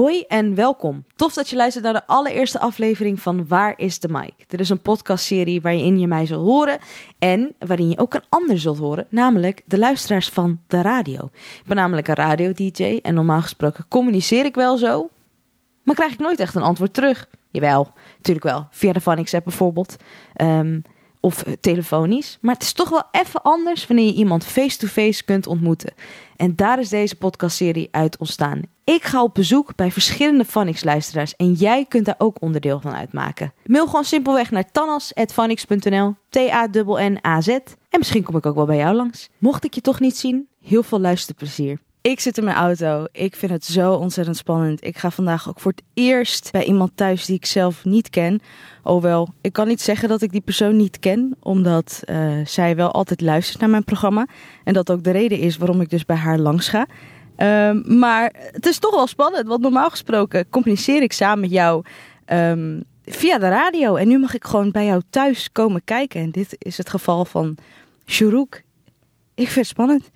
Hoi en welkom. Tof dat je luistert naar de allereerste aflevering van Waar is de Mic? Dit is een podcastserie waarin je mij zult horen en waarin je ook een ander zult horen, namelijk de luisteraars van de radio. Ik ben namelijk een radio-dj en normaal gesproken communiceer ik wel zo, maar krijg ik nooit echt een antwoord terug. Jawel, natuurlijk wel, via de Phonics app bijvoorbeeld. Ehm, of telefonisch. Maar het is toch wel even anders wanneer je iemand face-to-face kunt ontmoeten. En daar is deze podcastserie uit ontstaan. Ik ga op bezoek bij verschillende Phonics-luisteraars en jij kunt daar ook onderdeel van uitmaken. Mail gewoon simpelweg naar tanas.phonics.nl, T-A-N-N-A-Z. En misschien kom ik ook wel bij jou langs. Mocht ik je toch niet zien, heel veel luisterplezier. Ik zit in mijn auto. Ik vind het zo ontzettend spannend. Ik ga vandaag ook voor het eerst bij iemand thuis die ik zelf niet ken. Hoewel, ik kan niet zeggen dat ik die persoon niet ken, omdat uh, zij wel altijd luistert naar mijn programma. En dat ook de reden is waarom ik dus bij haar langs ga. Um, maar het is toch wel spannend, want normaal gesproken communiceer ik samen met jou um, via de radio. En nu mag ik gewoon bij jou thuis komen kijken. En dit is het geval van Shurouk. Ik vind het spannend.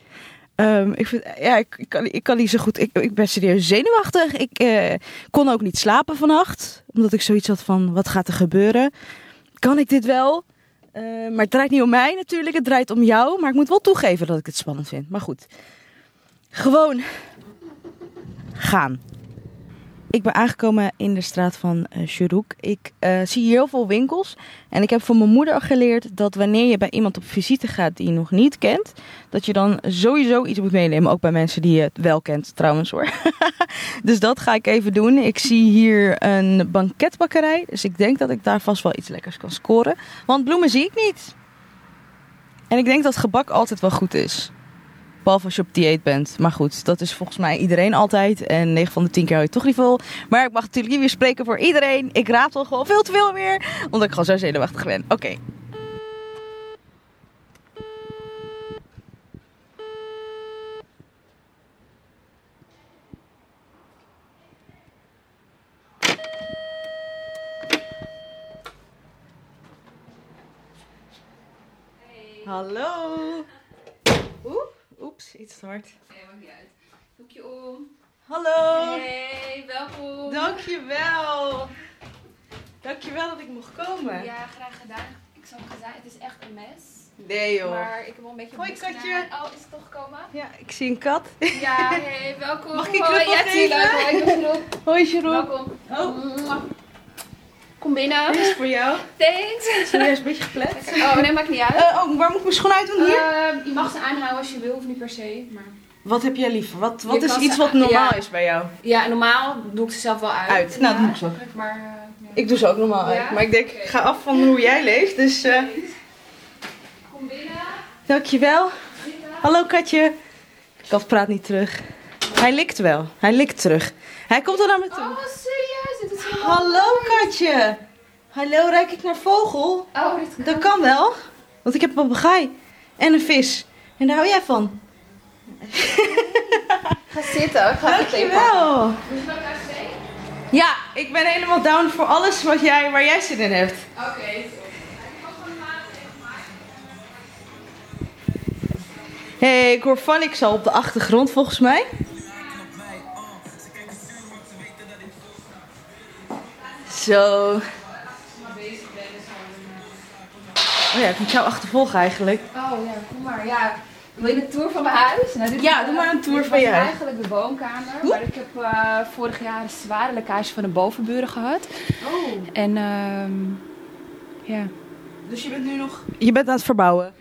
Um, ik, vind, ja, ik, ik, kan, ik kan niet zo goed. Ik, ik ben serieus zenuwachtig. Ik uh, kon ook niet slapen vannacht. Omdat ik zoiets had van: wat gaat er gebeuren? Kan ik dit wel? Uh, maar het draait niet om mij natuurlijk. Het draait om jou. Maar ik moet wel toegeven dat ik het spannend vind. Maar goed. Gewoon gaan. Ik ben aangekomen in de straat van uh. Ik uh, zie heel veel winkels. En ik heb van mijn moeder geleerd dat wanneer je bij iemand op visite gaat die je nog niet kent, dat je dan sowieso iets moet meenemen. Ook bij mensen die je wel kent trouwens hoor. dus dat ga ik even doen. Ik zie hier een banketbakkerij. Dus ik denk dat ik daar vast wel iets lekkers kan scoren. Want bloemen zie ik niet. En ik denk dat gebak altijd wel goed is. Behalve als je op dieet bent. Maar goed, dat is volgens mij iedereen altijd. En 9 van de 10 keer hou je toch niet vol. Maar ik mag natuurlijk niet weer spreken voor iedereen. Ik raad gewoon veel te veel meer. Omdat ik gewoon zo zenuwachtig ben. Oké. Hallo. Oeps, iets te hard. Nee, maakt niet uit. Doekje om. Hallo. Hey, welkom. Dankjewel. Dankjewel dat ik mocht komen. Ja, graag gedaan. Ik zal zeggen, het is echt een mes. Nee joh. Maar ik heb wel een beetje Hoi katje. Oh, is het toch gekomen? Ja, ik zie een kat. Ja, hey, welkom. Mag ik knuffel ja, geven? tuurlijk. Hoi Jeroen. Welkom. Oh, Kom binnen. dit is voor jou. Thanks. Serieus, een beetje geplet. Oh, nee, maakt niet uit. Eh, oh, waar moet ik mijn schoen uit doen? Hier? Uh, je mag ze aanhouden als je wil, of niet per se. Maar... Wat heb jij liever? Wat, wat Je is iets wat normaal ja. is bij jou? Ja, normaal doe ik ze zelf wel uit. Uit. Nou, Ja, doe ik zo. Maar, uh, ja. Ik doe ze ook normaal uit. Maar ik denk, ik ga af van hoe jij leeft. Dus eh Kom binnen. dankjewel. Hallo katje. Kat praat niet terug. Hij likt wel. Hij likt terug. Hij komt er naar me toe. Oh, serieus? Dit is Hallo katje. Hallo, ruik ik naar vogel? Oh, dit kan. Dat kan wel. Want ik heb een papegaai. En een vis. En daar hou jij van. Ga zitten. Ik ga. Dankjewel. Ja, ik ben helemaal down voor alles wat jij, waar jij zin in hebt. Oké. Hé, hey, ik hoor Fanix al op de achtergrond volgens mij. Zo. Oh ja, ik moet jou achtervolgen eigenlijk. Oh ja, kom maar. Ja. Wil je een tour van mijn huis? Nou, dit Ja, doe maar een tour van je huis. eigenlijk de woonkamer. Maar ik heb eh, vorig jaar een zware lekkage van de bovenburen gehad. Oh. En ehm ja. Dus je bent nu nog... Je bent aan het verbouwen.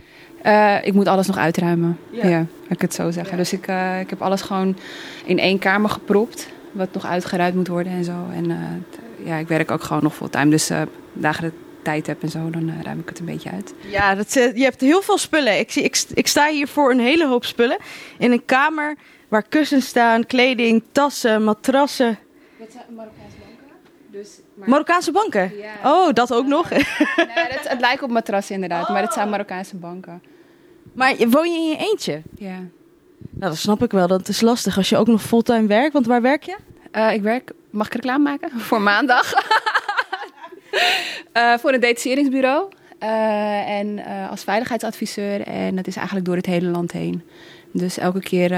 Eh, ik moet alles nog uitruimen. Ja. Ja, laat ik het zo zeggen. Ja. Dus ik, eh, ik heb alles gewoon in één kamer gepropt. Wat nog uitgeruimd moet worden en zo. En eh, ja, ik werk ook gewoon nog fulltime. Dus eh dagen dat tijd heb en zo, dan eh, ruim ik het een beetje uit. Ja, dat, eh, je hebt heel veel spullen. Ik, zie, ik, ik sta hier voor een hele hoop spullen. In een kamer waar kussens staan, kleding, tassen, matrassen. Dat zijn Marokkaanse banken. Dus, maar, Marokkaanse banken. Ja. Oh, dat ook nog. Nee, het, het lijkt op matrassen inderdaad, maar het zijn Oh. Marokkaanse banken. maar woon je in je eentje? Ja. Nou, dat snap ik wel. Dat is lastig als je ook nog fulltime werkt. Want waar werk je? Ik werk, mag ik reclame maken? Voor maandag. Eh, voor een detacheringsbureau. Eh, en eh, als veiligheidsadviseur. En dat is eigenlijk door het hele land heen. Dus elke keer,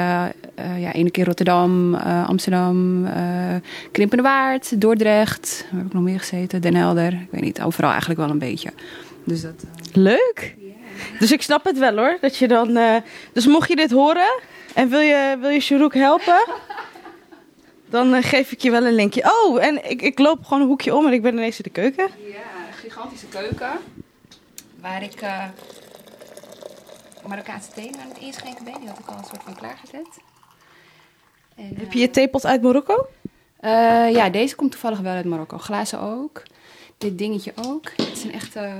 ja, ene keer Rotterdam, Amsterdam, uh, Krimpende Waard, Dordrecht. Waar heb ik nog meer gezeten? Den Helder. Ik weet niet, overal eigenlijk wel een beetje. Dus dat, Leuk! Dus ik snap het wel hoor. Dat je dan, dus mocht je dit horen en wil je, wil je Shurouk helpen, dan geef ik je wel een linkje. Oh, en ik, ik loop gewoon een hoekje om en ik ben ineens in de keuken. Ja, een gigantische keuken. Waar ik Marokkaanse thee aan het inschenken ben. Die had ik al een soort van klaargezet. En, Heb je je theepot uit Marokko? Uh, ja, deze komt toevallig wel uit Marokko. Glazen ook. Dit dingetje ook. Het is een echte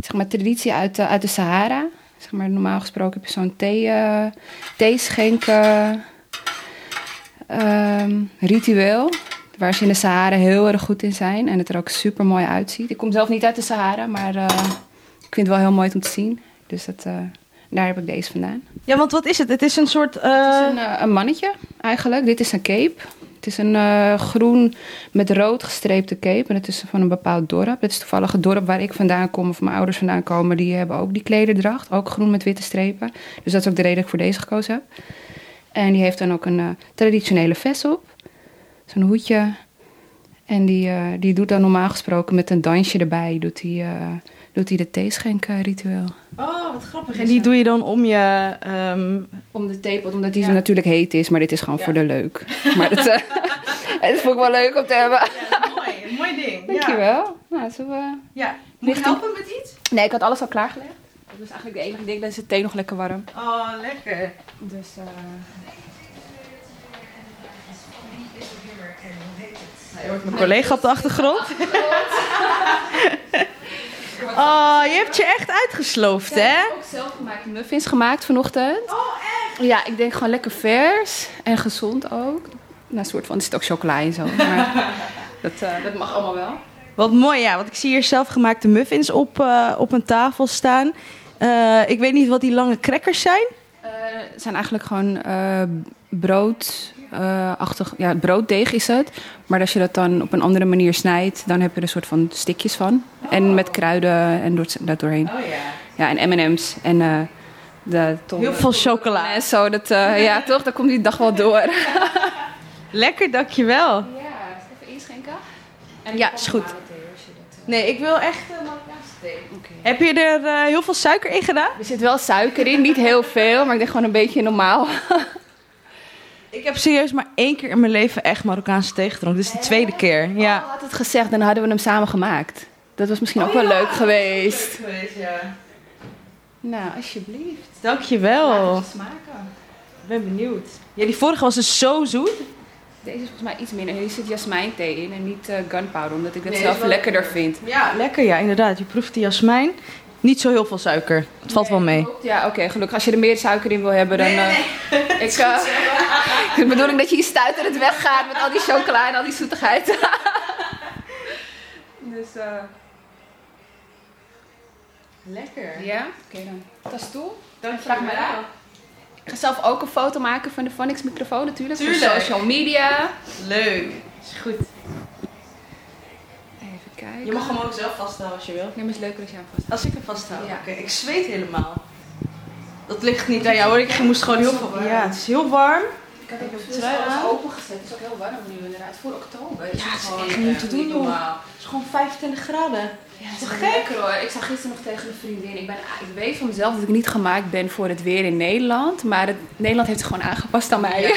zeg maar, traditie uit, uit de Sahara. Zeg maar, normaal gesproken heb je zo'n thee, uh, theeschenken uh, ritueel. Waar ze in de Sahara heel erg goed in zijn. En het er ook super mooi uitziet. Ik kom zelf niet uit de Sahara, maar uh, ik vind het wel heel mooi om te zien. Dus dat, uh, daar heb ik deze vandaan. Ja, want wat is het? Het is een soort... Het is een, uh, een, mannetje eigenlijk. Dit is een cape. Het is een groen met rood gestreepte cape. En het is van een bepaald dorp. Het is toevallig het dorp waar ik vandaan kom of mijn ouders vandaan komen. Die hebben ook die klederdracht. Ook groen met witte strepen. Dus dat is ook de reden dat ik voor deze gekozen heb. En die heeft dan ook een traditionele vest op. Zo'n hoedje. En die, die doet dan normaal gesproken met een dansje erbij... doet hij doet hij de theeschenken ritueel. Oh, wat grappig. En die doe je dan om je... Um... Om de theepot, omdat die ja. natuurlijk heet is, maar dit is gewoon ja. voor de leuk. Maar dat, uh, het vond ik wel leuk om te hebben. Ja, mooi. Een mooi ding. Dankjewel. Nou, zo, uh, ja. Moet je helpen met iets? Nee, ik had alles al klaargelegd. Dat is eigenlijk de enige ding, dan is de thee nog lekker warm. Oh, lekker. Dus... Uh... Je hoort mijn collega op de achtergrond. Oh, je hebt je echt uitgesloofd, hè? Ik heb ook zelf gemaakt muffins gemaakt vanochtend. Oh, echt? Ja, ik denk gewoon lekker vers en gezond ook. Nou, soort van, er zit ook chocola in zo. Maar dat, uh, dat mag allemaal wel. Wat mooi, ja. Want ik zie hier zelfgemaakte muffins op, uh, op een tafel staan. Uh, ik weet niet wat die lange crackers zijn. het zijn eigenlijk gewoon brood, uh, achtig, ja, brooddeeg is het. Maar als je dat dan op een andere manier snijdt, dan heb je er een soort van stikjes van. En met kruiden en door, daar doorheen. Oh ja. Ja, en M&M's en uh, de Heel veel chocola. En zo, dat, uh, ja toch, dan komt die dag wel door. Lekker, dankjewel. Ja, even inschenken. En ja, is goed. Nee, ik wil echt Okay. Heb je er uh, heel veel suiker in gedaan? Er zit wel suiker in, niet heel veel, maar ik denk gewoon een beetje normaal. Ik heb serieus maar één keer in mijn leven echt Marokkaanse thee gedronken. Dit is de tweede keer. Ja. Oh, had het gezegd, dan hadden we hem samen gemaakt. Dat was misschien ook wel leuk geweest. Leuk geweest, ja. Nou, alsjeblieft. Dankjewel. Laat smaken. Ik ben benieuwd. Ja, die vorige was dus zo zoet. Deze is volgens mij iets minder. Hier zit jasmijnthee in en niet uh, gunpowder, omdat ik het nee, zelf lekkerder vind. Ja, lekker ja, inderdaad. Je proeft die jasmijn. Niet zo heel veel suiker. Het valt wel mee. Ja, oké, okay, gelukkig. Als je er meer suiker in wil hebben, dan... Nee, nee, nee. Uh, ik, uh, de bedoeling dat je je stuiter het weggaat met al die chocola en al die zoetigheid. dus, eh... Uh... Lekker. Ja? Oké okay, dan. Toe. Dan vraag me aan. Ik ga zelf ook een foto maken van de Phonics microfoon natuurlijk. Tuurlijk. Voor social media. Leuk. Is goed. Even kijken. Je mag hem ook zelf vasthouden als je wil. Nee, maar het is leuker als jij hem vasthoudt. Als ik hem vasthoud? Ja. Oké, okay. ik zweet helemaal. Dat ligt niet aan jou hoor. Ik moest gewoon heel veel... Ja, het is heel warm. Ik heb het trui aan. opengezet. Het is ook heel warm nu inderdaad. Voor oktober. Ja, het is echt niet te doen joh. Het is gewoon 25 graden. Ja, het is toch gek hoor. Ik zag gisteren nog tegen een vriendin. Ik, ben, ik weet van mezelf dat ik niet gemaakt ben voor het weer in Nederland. Maar het, Nederland heeft zich gewoon aangepast aan mij. Ja,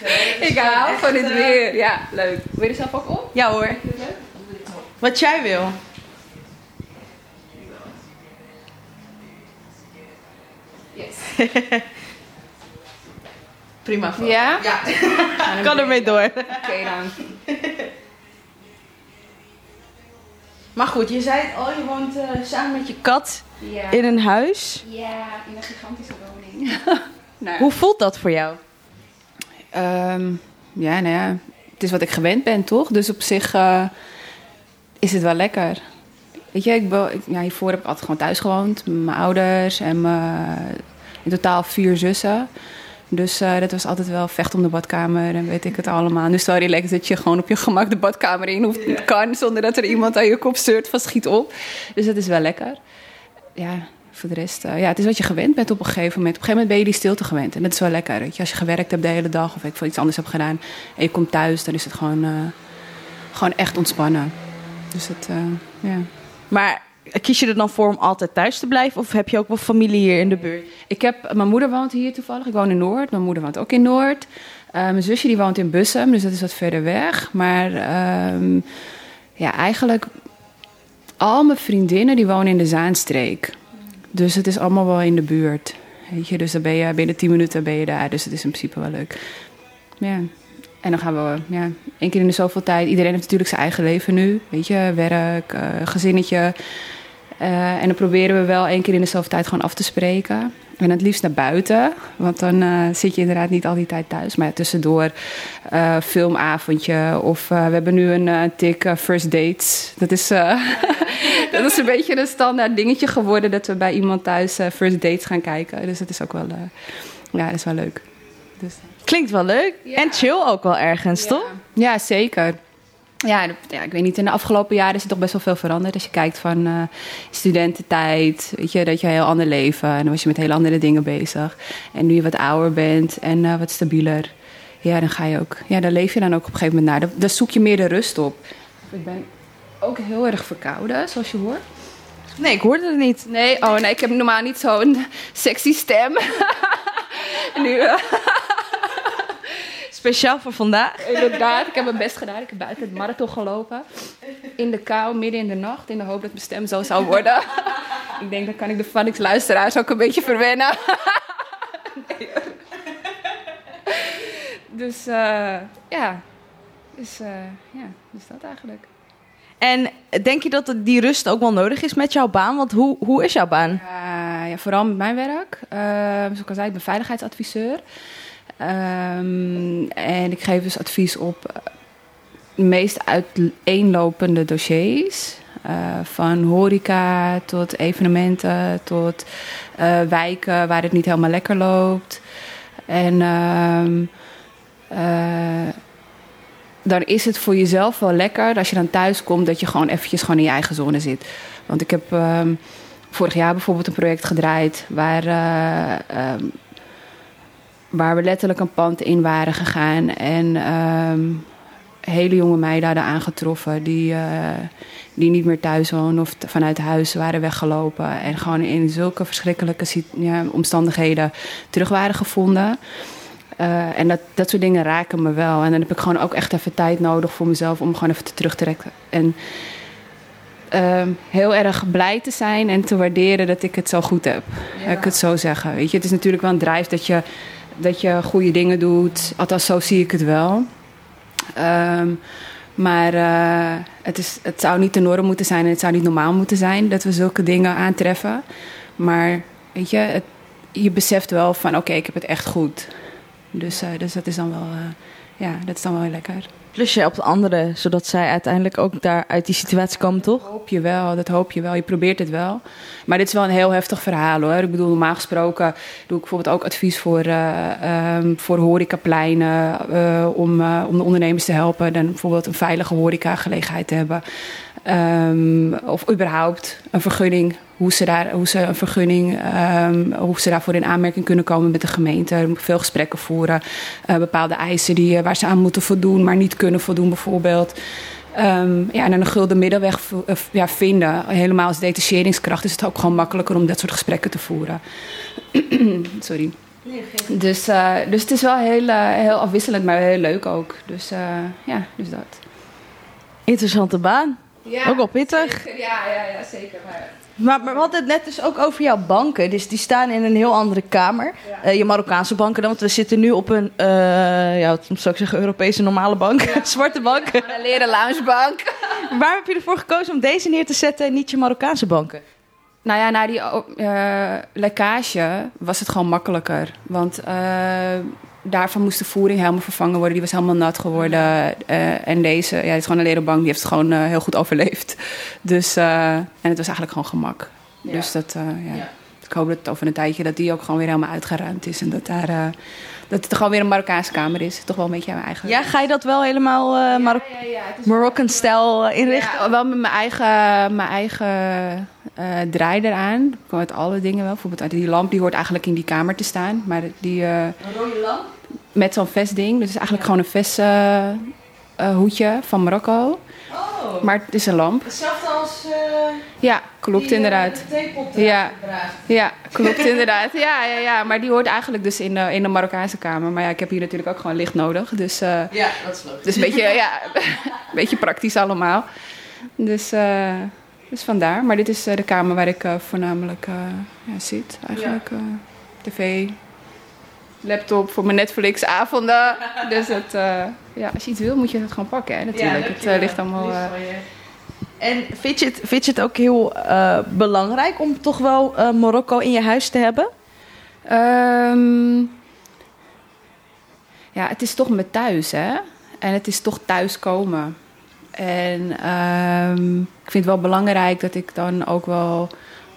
echt, ik hou van het weer. Ja, leuk. Wil je er zelf ook op? Ja hoor. Wat jij wil. Yes. Prima. Foto. Ja? Ja. kan ermee door. Oké okay, dan. Maar goed, je zei het al, je woont uh, samen met je kat ja. in een huis. Ja, in een gigantische woning. nou. Hoe voelt dat voor jou? Um, ja, nou ja, het is wat ik gewend ben, toch? Dus op zich uh, is het wel lekker. Weet je, ik, ik, ja, hiervoor heb ik altijd gewoon thuis gewoond. Met mijn ouders en mijn, in totaal vier zussen. Dus uh, dat was altijd wel vecht om de badkamer en weet ik het allemaal. Dus wel relaxed dat je gewoon op je gemak de badkamer in hoeft, yeah. kan... zonder dat er iemand aan je kop stuurt van schiet op. Dus dat is wel lekker. Ja, voor de rest, eh, ja, het is wat je gewend bent op een gegeven moment. Op een gegeven moment ben je die stilte gewend. En dat is wel lekker. Weet je. Als je gewerkt hebt de hele dag of ik iets anders heb gedaan en je komt thuis, dan is het gewoon, eh, gewoon echt ontspannen. Dus het, eh, ja. Maar kies je er dan voor om altijd thuis te blijven? Of heb je ook wel familie hier in de buurt? Ik heb, mijn moeder woont hier toevallig. Ik woon in Noord. Mijn moeder woont ook in Noord. Uh, mijn zusje die woont in Bussum, dus dat is wat verder weg. Maar um, ja, eigenlijk al mijn vriendinnen die wonen in de Zaanstreek. Dus het is allemaal wel in de buurt. Weet je, dus dan ben je binnen 10 minuten ben je daar. Dus het is in principe wel leuk. Ja. En dan gaan we ja, één keer in de zoveel tijd. Iedereen heeft natuurlijk zijn eigen leven nu. Weet je, werk, uh, gezinnetje. Uh, en dan proberen we wel één keer in de zoveel tijd gewoon af te spreken. En het liefst naar buiten, want dan uh, zit je inderdaad niet al die tijd thuis. Maar ja, tussendoor uh, filmavondje of we hebben nu een tik first dates. Dat is, dat is een beetje een standaard dingetje geworden dat we bij iemand thuis first dates gaan kijken. Dus dat is ook wel, ja, dat is wel leuk. Dus, Klinkt wel leuk ja. en chill ook wel ergens, ja. toch? Ja, zeker. Ja, ja, ik weet niet, in de afgelopen jaren is er toch best wel veel veranderd. Als je kijkt van uh, studententijd, weet je, dat je een heel ander leven... en dan was je met hele andere dingen bezig. En nu je wat ouder bent en uh, wat stabieler... ja, dan ga je ook... ja, daar leef je dan ook op een gegeven moment naar. Daar zoek je meer de rust op. Ik ben ook heel erg verkouden, zoals je hoort. Nee, ik hoorde het niet. Nee, oh nee, ik heb normaal niet zo'n sexy stem. nu... Speciaal voor vandaag. Inderdaad, ik heb mijn best gedaan. Ik heb buiten het marathon gelopen. In de kou, midden in de nacht. In de hoop dat mijn stem zo zou worden. ik denk, dan kan ik de Phonics luisteraars ook een beetje verwennen. nee, dus uh, ja. Dus uh, ja, dus dat eigenlijk. En denk je dat die rust ook wel nodig is met jouw baan? Want hoe, hoe is jouw baan? Uh, ja, vooral met mijn werk. zoals ik al zei, ik ben veiligheidsadviseur. Um, en ik geef dus advies op de meest uiteenlopende dossiers. Uh, van horeca tot evenementen tot uh, wijken waar het niet helemaal lekker loopt. En um, dan is het voor jezelf wel lekker als je dan thuis komt dat je gewoon eventjes gewoon in je eigen zone zit. Want ik heb um, vorig jaar bijvoorbeeld een project gedraaid waar waar we letterlijk een pand in waren gegaan. En um, hele jonge meiden hadden aangetroffen die, uh, die niet meer thuis wonen of vanuit huis waren weggelopen. En gewoon in zulke verschrikkelijke ja, omstandigheden terug waren gevonden. Uh, en dat, dat soort dingen raken me wel. En dan heb ik gewoon ook echt even tijd nodig voor mezelf om gewoon even te terug te trekken. En uh, heel erg blij te zijn en te waarderen dat ik het zo goed heb. Ja. Ik het zo zeggen. Weet je, het is natuurlijk wel een drijf dat je dat je goede dingen doet. Althans, zo zie ik het wel. Um, maar uh, het, is, het zou niet de norm moeten zijn en het zou niet normaal moeten zijn dat we zulke dingen aantreffen. Maar weet je, je beseft wel van oké, ik heb het echt goed. Dus, uh, dus dat is dan wel, uh, ja, dat is dan wel lekker. Plus je op de anderen, zodat zij uiteindelijk ook daar uit die situatie komen, toch? Dat hoop je wel, dat hoop je wel. Je probeert het wel. Maar dit is wel een heel heftig verhaal hoor. Ik bedoel, normaal gesproken doe ik bijvoorbeeld ook advies voor, uh, um, voor horecapleinen. Uh, om, uh, om de ondernemers te helpen. Dan bijvoorbeeld een veilige horecagelegenheid te hebben. Um, of überhaupt een vergunning. Hoe ze, daar, hoe ze een vergunning, um, hoe ze daarvoor in aanmerking kunnen komen met de gemeente. Veel gesprekken voeren. Uh, bepaalde eisen die, waar ze aan moeten voldoen, maar niet kunnen voldoen, bijvoorbeeld. Um, ja, en een gulden middenweg ja, vinden. Helemaal als detacheringskracht is het ook gewoon makkelijker om dat soort gesprekken te voeren. Sorry. Nee, dus, uh, dus het is wel heel, uh, heel afwisselend, maar heel leuk ook. Dus uh, ja, dus dat. Interessante baan. Ja, ook al pittig. Zeker. Ja, ja, ja, zeker. Maar... Maar, maar we hadden het net dus ook over jouw banken. Dus die staan in een heel andere kamer. Ja. Uh, je Marokkaanse banken dan. Want we zitten nu op een, uh, ja, wat zou ik zeggen, Europese normale bank. Ja. Zwarte bank. Een leren loungebank. Waarom heb je ervoor gekozen om deze neer te zetten en niet je Marokkaanse banken? Nou ja, na die uh, lekkage was het gewoon makkelijker. Want daarvan moest de voering helemaal vervangen worden. Die was helemaal nat geworden. Uh, en deze, ja, het is gewoon een leren bank, die heeft het gewoon uh, heel goed overleefd. Dus, uh, en het was eigenlijk gewoon gemak. Ja. Dus dat, ja. ja. Ik hoop dat over een tijdje dat die ook gewoon weer helemaal uitgeruimd is. En dat, daar, dat het gewoon weer een Marokkaanse kamer is. Toch wel een beetje mijn eigen... Ja, ga je dat wel helemaal uh, Marok ja, ja, Moroccan-stijl inrichten? wel met mijn eigen, mijn eigen eh, draai eraan. Met alle dingen wel. Bijvoorbeeld die lamp die hoort eigenlijk in die kamer te staan. Maar die, uh, een rode lamp? Met zo'n vestding. Dus eigenlijk gewoon een vesthoedje uh, hoedje van Marokko. Oh. Maar het is een lamp. Hetzelfde als... ja, klopt die, inderdaad. ja. ja, klopt inderdaad. Ja, ja, ja, maar die hoort eigenlijk dus in de, in de Marokkaanse kamer. Maar ja, ik heb hier natuurlijk ook gewoon licht nodig. Dus, ja, dat is leuk. Dus een beetje, ja, een beetje praktisch allemaal. Dus... Dus vandaar. Maar dit is de kamer waar ik voornamelijk ja, zit. Eigenlijk ja. tv, laptop voor mijn Netflix-avonden. dus het, ja, als je iets wil, moet je het gewoon pakken. Hè, natuurlijk. Ja, het ligt allemaal. En vind je, het, vind je het ook heel belangrijk om toch wel Marokko in je huis te hebben? Um, ja, het is toch mijn thuis, hè? En het is toch thuiskomen. En um, ik vind het wel belangrijk dat ik dan ook wel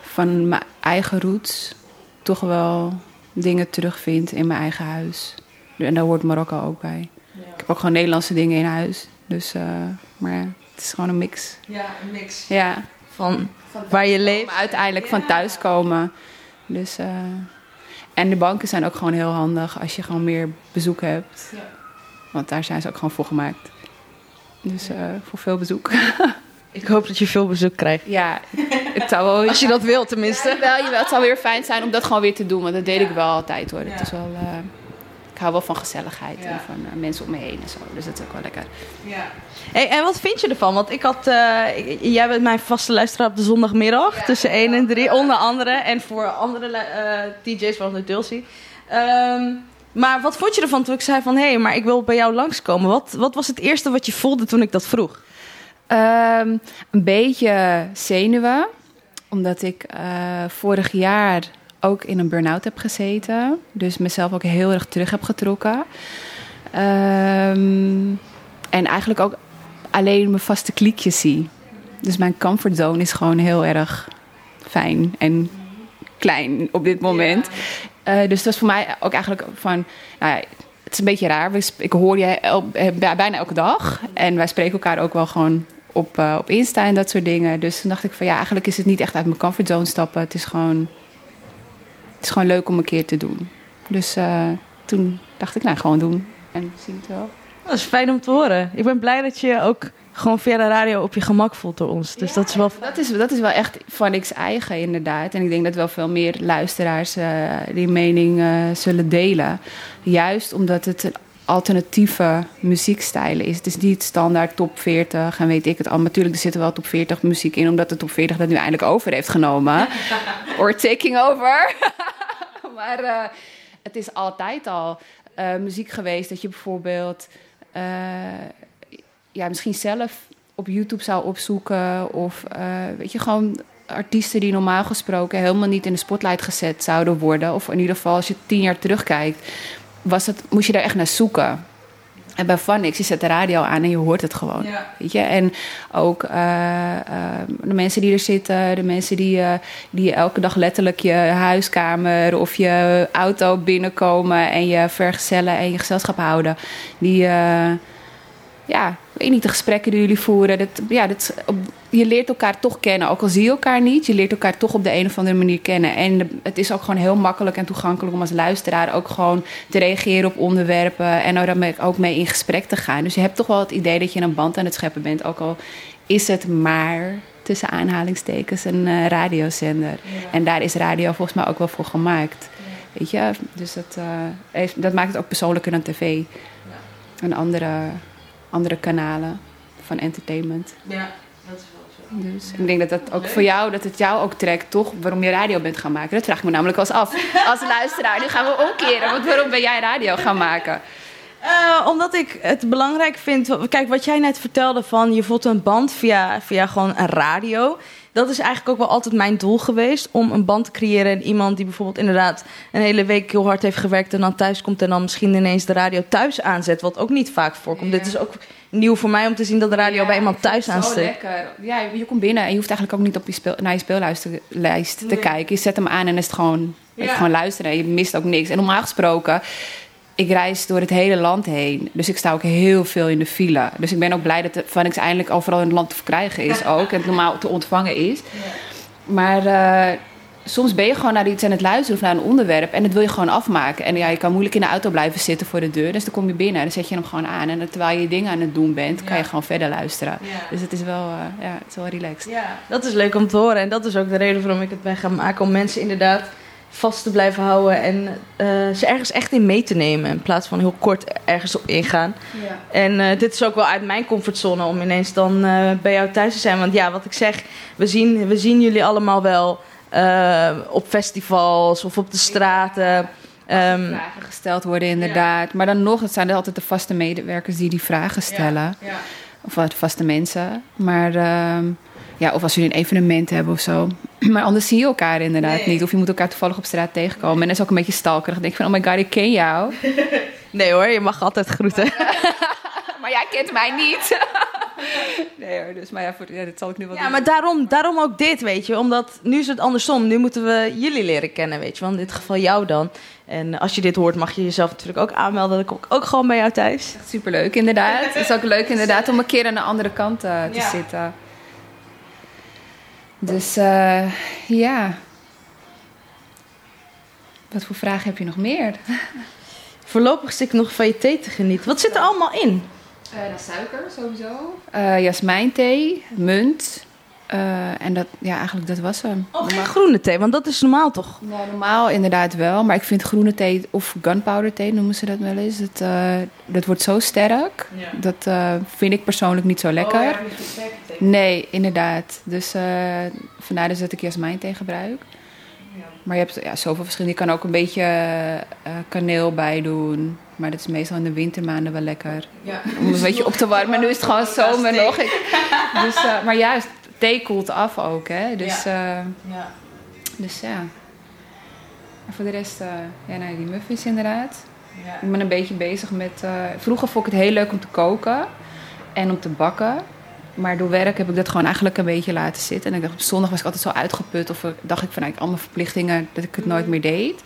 van mijn eigen roots toch wel dingen terugvind in mijn eigen huis. En daar hoort Marokko ook bij. Ja. Ik heb ook gewoon Nederlandse dingen in huis. Dus, uh, maar ja, het is gewoon een mix. Ja, een mix. Ja. Van, van waar je leeft. Uiteindelijk ja. van thuiskomen. Dus, uh, en de banken zijn ook gewoon heel handig als je gewoon meer bezoek hebt. Ja. Want daar zijn ze ook gewoon voor gemaakt. Dus uh, voor veel bezoek. Ik hoop dat je veel bezoek krijgt. Ja, het zou wel... Als je dat wil tenminste. Ja, wel, wel, het zou weer fijn zijn om dat gewoon weer te doen. Want dat deed ik wel altijd hoor. Het is wel, uh, ik hou wel van gezelligheid en van uh, mensen om me heen en zo. Dus dat is ook wel lekker. Ja. Hey, en wat vind je ervan? Want ik had... jij bent mijn vaste luisteraar op de zondagmiddag. tussen 1 en 3 onder andere. En voor andere DJ's, zoals de Dulcie. Um, maar wat vond je ervan toen ik zei van... hé, hey, maar ik wil bij jou langskomen. Wat, wat was het eerste wat je voelde toen ik dat vroeg? Um, een beetje zenuwen. Omdat ik uh, vorig jaar ook in een burn-out heb gezeten. Dus mezelf ook heel erg terug heb getrokken. Um, en eigenlijk ook alleen mijn vaste kliekjes zie. Dus mijn comfortzone is gewoon heel erg fijn en klein op dit moment. Ja. Uh, dus dat is voor mij ook eigenlijk van... Nou ja, het is een beetje raar. Ik hoor je el, bijna elke dag. En wij spreken elkaar ook wel gewoon op, uh, op Insta en dat soort dingen. Dus toen dacht ik van ja, eigenlijk is het niet echt uit mijn comfortzone stappen. Het is gewoon, het is gewoon leuk om een keer te doen. Dus uh, toen dacht ik, nou, gewoon doen. En zien het wel. Dat is fijn om te horen. Ik ben blij dat je ook gewoon via de radio op je gemak voelt door ons. Dus ja, dat is wel dat is, dat is wel echt van niks eigen, inderdaad. En ik denk dat wel veel meer luisteraars uh, die mening uh, zullen delen. Juist omdat het een alternatieve muziekstijlen is. Het is niet standaard top 40 en weet ik het al. Natuurlijk, er zitten wel top 40 muziek in, omdat de top 40 dat nu eindelijk over heeft genomen. Or taking over. maar uh, het is altijd al muziek geweest dat je bijvoorbeeld ja, misschien zelf op YouTube zou opzoeken. Of weet je, gewoon artiesten die normaal gesproken helemaal niet in de spotlight gezet zouden worden. Of in ieder geval als je tien jaar terugkijkt, was het, moest je daar echt naar zoeken. En bij Vanix, je zet de radio aan en je hoort het gewoon. Ja. Weet je? En ook uh, uh, de mensen die er zitten, de mensen die, uh, die elke dag letterlijk je huiskamer of je auto binnenkomen en je vergezellen en je gezelschap houden. Die, ja, ik weet niet, de gesprekken die jullie voeren. Dat, ja, dat, je leert elkaar toch kennen. Ook al zie je elkaar niet, je leert elkaar toch op de een of andere manier kennen. En het is ook gewoon heel makkelijk en toegankelijk om als luisteraar ook gewoon te reageren op onderwerpen. En er ook mee in gesprek te gaan. Dus je hebt toch wel het idee dat je een band aan het scheppen bent. Ook al is het maar tussen aanhalingstekens een uh, radiozender. Ja. En daar is radio volgens mij ook wel voor gemaakt. Ja. Weet je, dus dat, uh, dat maakt het ook persoonlijker dan tv. Ja. Een andere andere kanalen van entertainment. Ja, Dus ik denk dat dat ook voor jou, dat het jou ook trekt, toch? Waarom je radio bent gaan maken. Dat vraag ik me namelijk als af. Als luisteraar, nu gaan we omkeren. Want waarom ben jij radio gaan maken? Uh, omdat ik het belangrijk vind. Kijk, wat jij net vertelde van je voelt een band via, via gewoon een radio dat is eigenlijk ook wel altijd mijn doel geweest. Om een band te creëren. En iemand die bijvoorbeeld inderdaad een hele week heel hard heeft gewerkt. En dan thuis komt en dan misschien ineens de radio thuis aanzet. Wat ook niet vaak voorkomt. Ja. Dit is ook nieuw voor mij om te zien dat de radio ja, bij iemand thuis aanzet. lekker. Ja, je komt binnen en je hoeft eigenlijk ook niet op je speel, naar je speellijst te nee. kijken. Je zet hem aan en is het gewoon, ja. gewoon luisteren. Je mist ook niks. En normaal gesproken ik reis door het hele land heen. Dus ik sta ook heel veel in de file. Dus ik ben ook blij dat de Vanix eindelijk overal in het land te verkrijgen is ook. En het normaal te ontvangen is. maar eh, soms ben je gewoon naar iets aan het luisteren of naar een onderwerp en dat wil je gewoon afmaken. En ja, je kan moeilijk in de auto blijven zitten voor de deur. Dus dan kom je binnen en dan zet je hem gewoon aan. En terwijl je dingen aan het doen bent, kan je gewoon verder luisteren. Ja. Dus het is wel, eh, ja, het is wel relaxed. Ja, dat is leuk om te horen. En dat is ook de reden waarom ik het ben gaan maken. Om mensen inderdaad vast te blijven houden. En eh, ze ergens echt in mee te nemen. In plaats van heel kort ergens op ingaan. Ja. En eh, dit is ook wel uit mijn comfortzone om ineens dan bij jou thuis te zijn. Want ja, wat ik zeg, we zien, we zien jullie allemaal wel eh, op festivals of op de straten. Ehm, vragen gesteld worden, inderdaad. Maar dan nog, het zijn er altijd de vaste medewerkers die die vragen stellen. ja. Of wat vaste mensen. Maar ehm, ja, of als jullie een evenement hebben of zo. Maar anders zie je elkaar inderdaad Nee. niet. Of je moet elkaar toevallig op straat tegenkomen. En dat is ook een beetje stalkerig. Dan denk ik van, oh my god, ik ken jou. Nee hoor, je mag altijd groeten. maar jij kent mij niet. nee hoor, dus maar ja, voor, ja, dat zal ik nu wel Ja, doen. maar daarom, daarom ook dit, weet je. Omdat nu is het andersom. Nu moeten we jullie leren kennen, weet je. Want in dit geval jou dan. En als je dit hoort, mag je jezelf natuurlijk ook aanmelden. Dan kom ik ook gewoon bij jou thuis. Echt superleuk inderdaad. Het is ook leuk inderdaad om een keer aan de andere kant eh, te Ja. zitten. Dus eh, ja. Wat voor vragen heb je nog meer? Voorlopig zit ik nog van je thee te genieten. Wat zit er allemaal in? Uh, suiker sowieso. Uh, jasmijnthee, munt. Uh, en dat, ja, eigenlijk dat was hem. Oh, geen groene thee, want dat is normaal toch? Nou, normaal inderdaad wel. Maar ik vind groene thee, of gunpowder thee noemen ze dat wel eens. Dat, uh, dat wordt zo sterk. Ja. Dat uh, vind ik persoonlijk niet zo lekker. Oh, ja, niet sterke thee. Nee, inderdaad. Dus uh, vandaar dus dat ik jasmijnthee gebruik. Maar je hebt ja, zoveel verschillen. Je kan ook een beetje uh, kaneel bij doen. Maar dat is meestal in de wintermaanden wel lekker. Ja. Om een beetje op te warmen. Nu is het gewoon zomer nog. Dus, uh, maar juist, thee koelt af ook. Hè? Dus ja. ja. Dus ja. En voor de rest, ja, nou, die muffins inderdaad. Ja. Ik ben een beetje bezig met... Vroeger vond ik het heel leuk om te koken. En om te bakken. Maar door werk heb ik dat gewoon eigenlijk een beetje laten zitten. En ik dacht, op zondag was ik altijd zo uitgeput. Of dacht ik van, nou, ik allemaal verplichtingen, dat ik het nooit meer deed.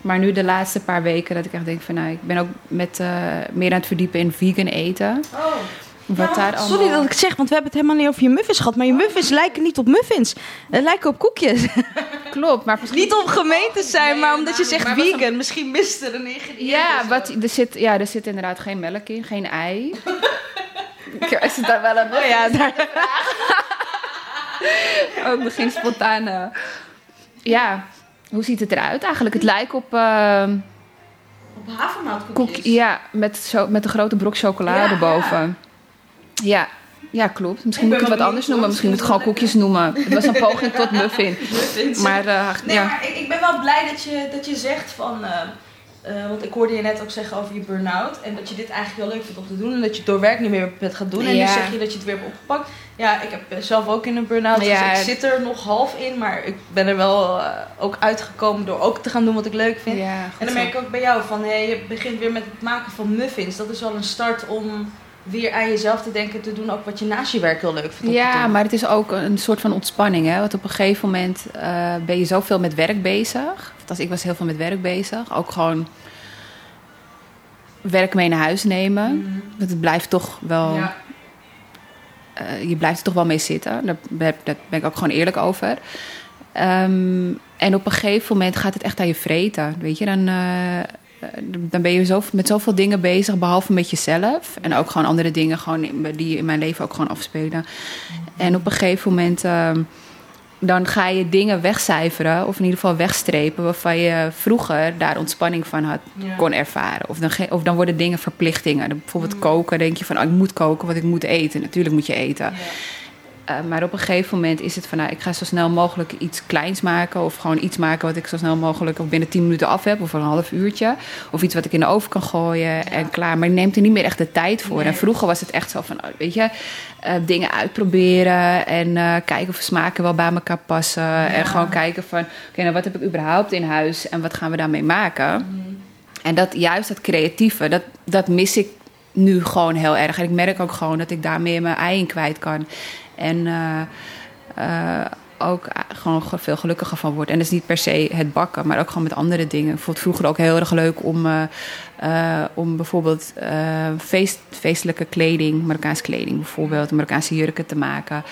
Maar nu de laatste paar weken dat ik echt denk van, nou, ik ben ook met uh, meer aan het verdiepen in vegan eten. Oh. Wat Ja, daar allemaal... Sorry dat ik zeg, want we hebben het helemaal niet over je muffins gehad. Maar je muffins lijken niet op muffins. Het lijken op koekjes. Klopt, maar misschien... niet om gemeen te zijn, Nee, maar omdat je zegt maar vegan. Misschien mist er een ingrediënt. Ja, wat, er zit, ja, er zit inderdaad geen melk in, geen ei. is daar wel een... Oh ja, daar. ook begin spontaan. eh. Ja, hoe ziet het eruit eigenlijk? Het lijkt op... eh, Op koek, havermoutkoekjes. ja, met, zo, met een grote brok chocolade Ja, boven. Ja. ja, klopt. Misschien moet ik het wat anders noemen. Misschien moet ik gewoon koekjes noemen. Het was een poging tot muffin. Maar eh, Nee, ja. maar ik, ik ben wel blij dat je, dat je zegt van... eh, eh, want ik hoorde je net ook zeggen over je burn-out. En dat je dit eigenlijk heel leuk vindt om te doen. En dat je het door werk niet meer bent gaan doen. En nu zeg je dat je het weer hebt opgepakt. Ja, ik heb eh, zelf ook in een burn-out. Ja. Dus ik zit er nog half in. Maar ik ben er wel eh, ook uitgekomen door ook te gaan doen wat ik leuk vind. ja En dan merk ik ook bij jou van... Hey, je begint weer met het maken van muffins. Dat is al een start om weer aan jezelf te denken. Te doen ook wat je naast je werk heel leuk vindt Ja, maar het is ook een soort van ontspanning. Hè? Want op een gegeven moment eh, ben je zoveel met werk bezig. Althans, ik was heel veel met werk bezig. Ook gewoon werk mee naar huis nemen. Mhm. Want het blijft toch wel... Ja. eh, je blijft er toch wel mee zitten. Daar ben, daar ben ik ook gewoon eerlijk over. Ehm, en op een gegeven moment gaat het echt aan je vreten. Weet je, dan, eh, dan ben je zo, met zoveel dingen bezig, behalve met jezelf. En ook gewoon andere dingen gewoon die in mijn leven ook gewoon afspelen. En op een gegeven moment. ehm, dan ga je dingen wegcijferen, of in ieder geval wegstrepen, waarvan je vroeger daar ontspanning van had, Ja. kon ervaren. Of dan, of dan worden dingen verplichtingen. Bijvoorbeeld Mm. koken, denk je van, oh, ik moet koken, want ik moet eten. Natuurlijk moet je eten. Ja. Uh, maar op een gegeven moment is het van, nou, ik ga zo snel mogelijk iets kleins maken. Of gewoon iets maken wat ik zo snel mogelijk of binnen 10 minuten af heb. Of een half uurtje. Of iets wat ik in de oven kan gooien en klaar. Maar je neemt er niet meer echt de tijd voor. Nee. En vroeger was het echt zo van, oh, weet je, uh, dingen uitproberen. En uh, kijken of smaken wel bij elkaar passen. En gewoon kijken van, oké, nou wat heb ik überhaupt in huis? En wat gaan we daarmee maken? Mm. En dat, juist dat creatieve, dat, dat mis ik nu gewoon heel erg. En ik merk ook gewoon dat ik daar meer mijn ei in kwijt kan. En uh, uh, ook gewoon veel gelukkiger van word. En dat is niet per se het bakken, maar ook gewoon met andere dingen. Ik vond het vroeger ook heel erg leuk om, uh, om bijvoorbeeld feest, feestelijke kleding, Marokkaanse kleding bijvoorbeeld, Marokkaanse jurken te maken.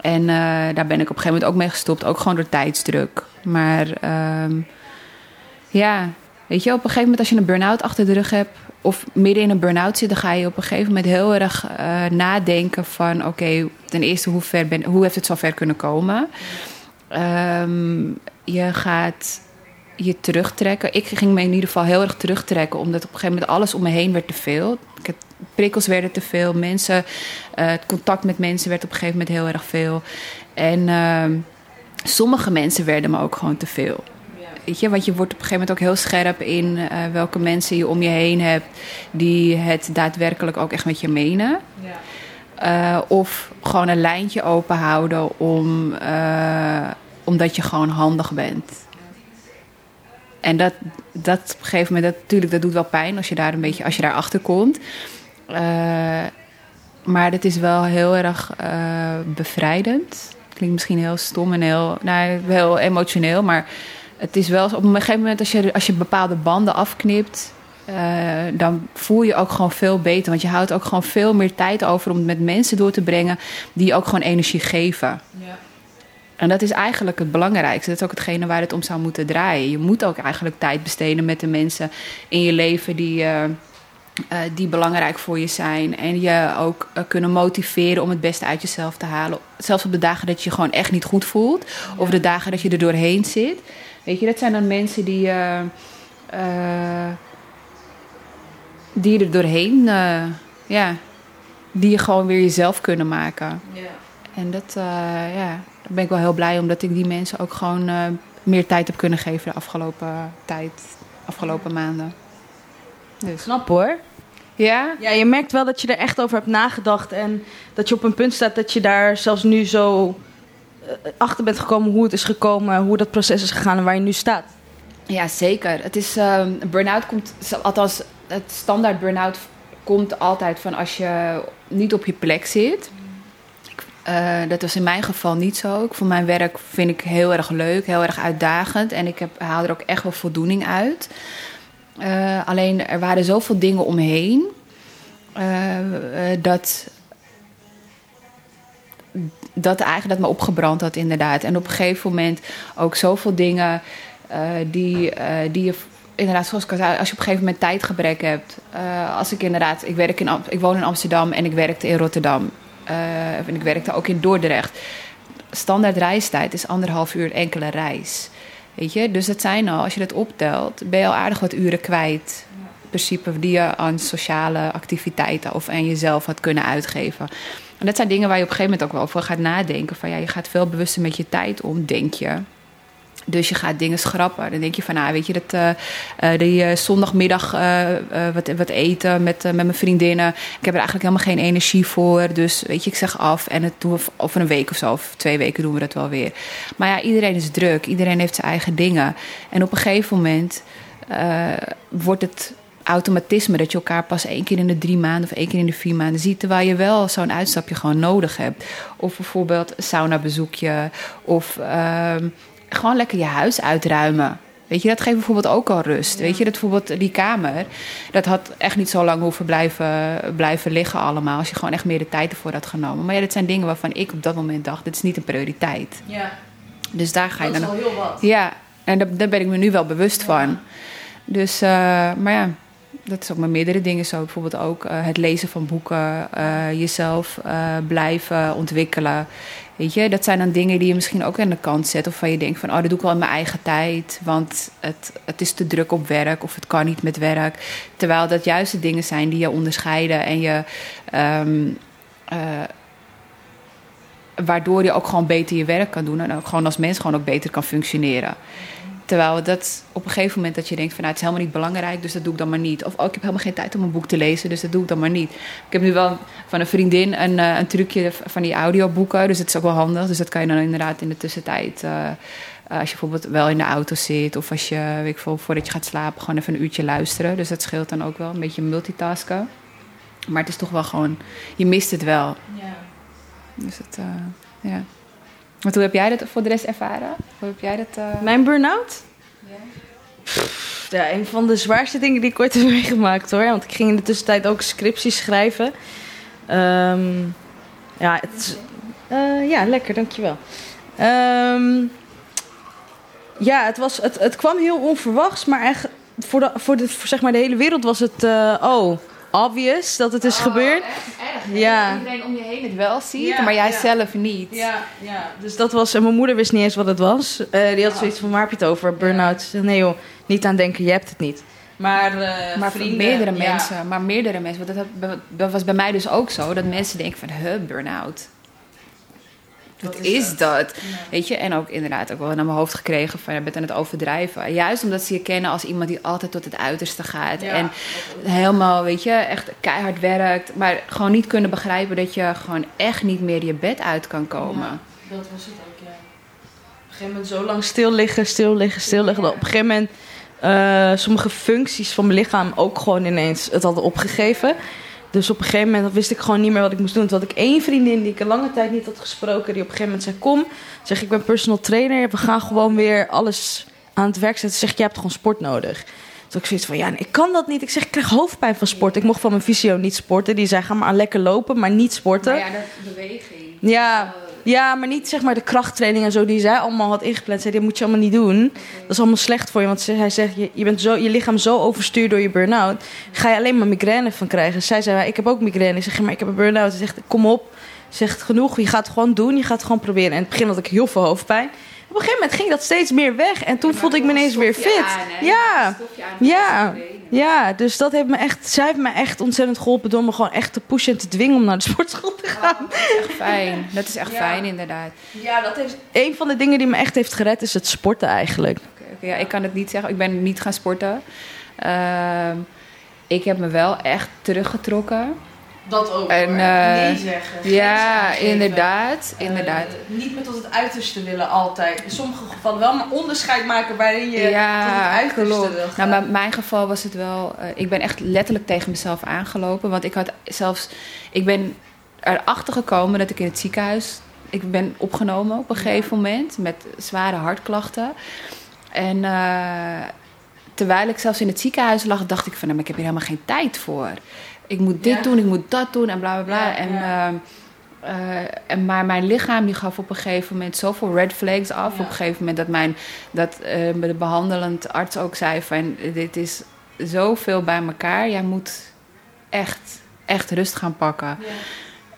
En eh, daar ben ik op een gegeven moment ook mee gestopt. Ook gewoon door tijdsdruk. Maar ehm, ja, weet je, op een gegeven moment als je een burn-out achter de rug hebt... of midden in een burn-out zit... dan ga je op een gegeven moment heel erg eh, nadenken van... oké, ten eerste, hoe, ver ben, hoe heeft het zo ver kunnen komen? Ehm, je gaat je terugtrekken. Ik ging me in ieder geval heel erg terugtrekken... omdat op een gegeven moment alles om me heen werd te veel. Prikkels werden te veel. Mensen, uh, het contact met mensen werd op een gegeven moment heel erg veel. En uh, sommige mensen werden me ook gewoon te veel. Weet je, want je wordt op een gegeven moment ook heel scherp in uh, welke mensen je om je heen hebt die het daadwerkelijk ook echt met je menen. Ja. Uh, of gewoon een lijntje open houden om, omdat je gewoon handig bent. En dat, dat op een gegeven moment, dat, natuurlijk, dat doet wel pijn als je daar een beetje, als je daar achter komt. Uh, maar het is wel heel erg bevrijdend. Klinkt misschien heel stom en heel, nou, heel emotioneel. Maar het is wel op een gegeven moment als je, als je bepaalde banden afknipt. Uh, dan voel je ook gewoon veel beter. Want je houdt ook gewoon veel meer tijd over om het met mensen door te brengen. die ook gewoon energie geven. Ja. En dat is eigenlijk het belangrijkste. Dat is ook hetgene waar het om zou moeten draaien. Je moet ook eigenlijk tijd besteden met de mensen in je leven die. Uh, uh, die belangrijk voor je zijn. En je ook uh, kunnen motiveren om het beste uit jezelf te halen. Zelfs op de dagen dat je je gewoon echt niet goed voelt. Ja. Of de dagen dat je er doorheen zit. Weet je, dat zijn dan mensen die, uh, die er doorheen, ja, die je gewoon weer jezelf kunnen maken. Ja. En dat, ja, daar ben ik wel heel blij omdat ik die mensen ook gewoon meer tijd heb kunnen geven de afgelopen tijd, afgelopen maanden. Dus. Knap hoor. Ja? Ja, je merkt wel dat je er echt over hebt nagedacht. En dat je op een punt staat dat je daar zelfs nu zo achter bent gekomen hoe het is gekomen, hoe dat proces is gegaan en waar je nu staat. Ja, zeker. Het is, uh, burn-out komt, althans, het standaard burn-out komt altijd van als je niet op je plek zit. Uh, dat was in mijn geval niet zo. Ik vond mijn werk vind ik heel erg leuk, heel erg uitdagend. En ik heb, haal er ook echt wel voldoening uit. Uh, alleen er waren zoveel dingen omheen dat. Dat eigenlijk dat me opgebrand had, inderdaad. En op een gegeven moment ook zoveel dingen die, die je inderdaad, zoals ik al zei, als je op een gegeven moment tijdgebrek hebt. Uh, als ik inderdaad, ik, werk in, ik woon in Amsterdam en ik werkte in Rotterdam. En ik werkte ook in Dordrecht. Standaard reistijd is anderhalf uur enkele reis. Weet je? Dus dat zijn al, als je dat optelt, ben je al aardig wat uren kwijt. In principe die je aan sociale activiteiten of aan jezelf had kunnen uitgeven. En dat zijn dingen waar je op een gegeven moment ook wel over gaat nadenken. Van ja, je gaat veel bewuster met je tijd om, denk je. Dus je gaat dingen schrappen. Dan denk je van, nou, weet je, dat, uh, uh, die uh, zondagmiddag wat, wat eten met, met mijn vriendinnen. Ik heb er eigenlijk helemaal geen energie voor. Dus weet je, ik zeg af. En het doen we over een week of zo, of twee weken doen we dat wel weer. Maar ja, iedereen is druk. Iedereen heeft zijn eigen dingen. En op een gegeven moment wordt het automatisme dat je elkaar pas één keer in de drie maanden of één keer in de vier maanden ziet. Terwijl je wel zo'n uitstapje gewoon nodig hebt. Of bijvoorbeeld een sauna bezoekje. Of ehm, gewoon lekker je huis uitruimen. Weet je, dat geeft bijvoorbeeld ook al rust. Ja. Weet je, dat bijvoorbeeld die kamer, dat had echt niet zo lang hoeven blijven, blijven liggen allemaal. Als je gewoon echt meer de tijd ervoor had genomen. Maar ja, dat zijn dingen waarvan ik op dat moment dacht, dit is niet een prioriteit. Ja. Dus daar ga je dan... Dat is al heel wat. Ja, en daar, daar ben ik me nu wel bewust ja. van. Dus, uh, maar ja, dat is ook met meerdere dingen zo. Bijvoorbeeld ook uh, het lezen van boeken, uh, jezelf blijven ontwikkelen. Weet je, dat zijn dan dingen die je misschien ook aan de kant zet. Of van je denkt van, oh, dat doe ik wel in mijn eigen tijd. Want het, het is te druk op werk of het kan niet met werk. Terwijl dat juist de dingen zijn die je onderscheiden en je... Uh, waardoor je ook gewoon beter je werk kan doen. En ook gewoon als mens gewoon ook beter kan functioneren. Terwijl dat op een gegeven moment dat je denkt van nou, het is helemaal niet belangrijk, dus dat doe ik dan maar niet. Of oh, ik heb helemaal geen tijd om een boek te lezen, dus dat doe ik dan maar niet. Ik heb nu wel van een vriendin een, uh, een trucje van die audioboeken, dus het is ook wel handig. Dus dat kan je dan inderdaad in de tussentijd, uh, als je bijvoorbeeld wel in de auto zit of als je, weet ik veel, voordat je gaat slapen, gewoon even een uurtje luisteren. Dus dat scheelt dan ook wel, een beetje multitasken. Maar het is toch wel gewoon, je mist het wel. Ja. Dus het, uh, ja. Hoe heb jij dat voor de rest ervaren? Hoe heb jij dat? Uh... Mijn burn-out? Ja. ja, een van de zwaarste dingen die ik ooit heb meegemaakt hoor. Want ik ging in de tussentijd ook scripties schrijven. Um, ja, het, Eh, ja, lekker, dankjewel. Ehm ja, het, was, het, het kwam heel onverwachts, maar echt voor, de, voor, de, voor zeg maar de hele wereld was het, eh, oh, obvious dat het is gebeurd. Ja. Iedereen om je heen het wel ziet, Ja, maar jij ja. zelf niet. Ja, ja. Dus dat was, en mijn moeder wist niet eens wat het was. Eh, die had zoiets van, waar heb je het over? Burn-out. Nee joh, niet aan denken, je hebt het niet. Maar, eh, Maar vrienden, meerdere mensen, maar meerdere mensen. Want dat, dat was bij mij dus ook zo. Dat mensen denken van, huh, burn-out. Wat is, is dat? Weet je, en ook inderdaad ook wel naar mijn hoofd gekregen van, je bent aan het overdrijven. Juist omdat ze je kennen als iemand die altijd tot het uiterste gaat. Ja. En helemaal, weet je, echt keihard werkt. Maar gewoon niet kunnen begrijpen dat je gewoon echt niet meer je bed uit kan komen. Ja, dat was het ook, ja. Op een gegeven moment zo lang stil liggen, stil liggen, stil liggen. Dat op een gegeven moment eh, sommige functies van mijn lichaam ook gewoon ineens het hadden opgegeven. Dus op een gegeven moment wist ik gewoon niet meer wat ik moest doen. Toen had ik één vriendin die ik een lange tijd niet had gesproken. Die op een gegeven moment zei, kom. Zeg, ik ben personal trainer. We gaan gewoon weer alles aan het werk zetten. Zeg, je hebt gewoon sport nodig. Dus ik zoiets van, ja, nee, ik kan dat niet. Ik zeg, ik krijg hoofdpijn van sport. Ik mocht van mijn fysio niet sporten. Die zei, ga maar lekker lopen, maar niet sporten. Maar ja, dat beweging. Ja, ja, maar niet zeg maar de krachttraining en zo die zij allemaal had ingepland. Zei, dit moet je allemaal niet doen. Dat is allemaal slecht voor je. Want hij zegt, je, je, bent zo, je lichaam zo overstuurd door je burn-out. Ga je alleen maar migraine van krijgen. Zij zei, ik heb ook migraine. Ik zeg, maar ik heb een burn-out. Ze zegt, kom op. Ze zegt, genoeg. Je gaat het gewoon doen. Je gaat het gewoon proberen. En in het begin had ik heel veel hoofdpijn. Op een gegeven moment ging dat steeds meer weg. En toen voelde ik me ineens weer fit. Ja, ja. Ja, dus dat heeft me echt, zij heeft me echt ontzettend geholpen door me gewoon echt te pushen en te dwingen om naar de sportschool te gaan. Dat is echt fijn. Dat is echt Ja. fijn, inderdaad. Ja, dat heeft een van de dingen die me echt heeft gered is het sporten eigenlijk. Oké, oké, ja, ik kan het niet zeggen. Ik ben niet gaan sporten. Ehm, ik heb me wel echt teruggetrokken. Dat ook. En, eh, nee zeggen. ja, aangeven. inderdaad. Eh, inderdaad. niet meer tot het uiterste willen altijd. In sommige gevallen wel, maar onderscheid maken waarin je tot het ja, uiterste klopt. wil gaan. Nou, maar mijn geval was het wel... eh, ik ben echt letterlijk tegen mezelf aangelopen. Want ik had zelfs... Ik ben erachter gekomen dat ik in het ziekenhuis... Ik ben opgenomen op een Ja. gegeven moment met zware hartklachten. En terwijl ik zelfs in het ziekenhuis lag, dacht ik van... Nou, maar ik heb hier helemaal geen tijd voor. Ik moet dit Ja. doen, ik moet dat doen en bla bla bla. Ja, en, ja. ehm, eh, en, maar mijn lichaam die gaf op een gegeven moment zoveel red flags af. Op een gegeven moment dat, mijn, dat eh, de behandelend arts ook zei van... Dit is zoveel bij elkaar. Jij moet echt, echt rust gaan pakken. Ja.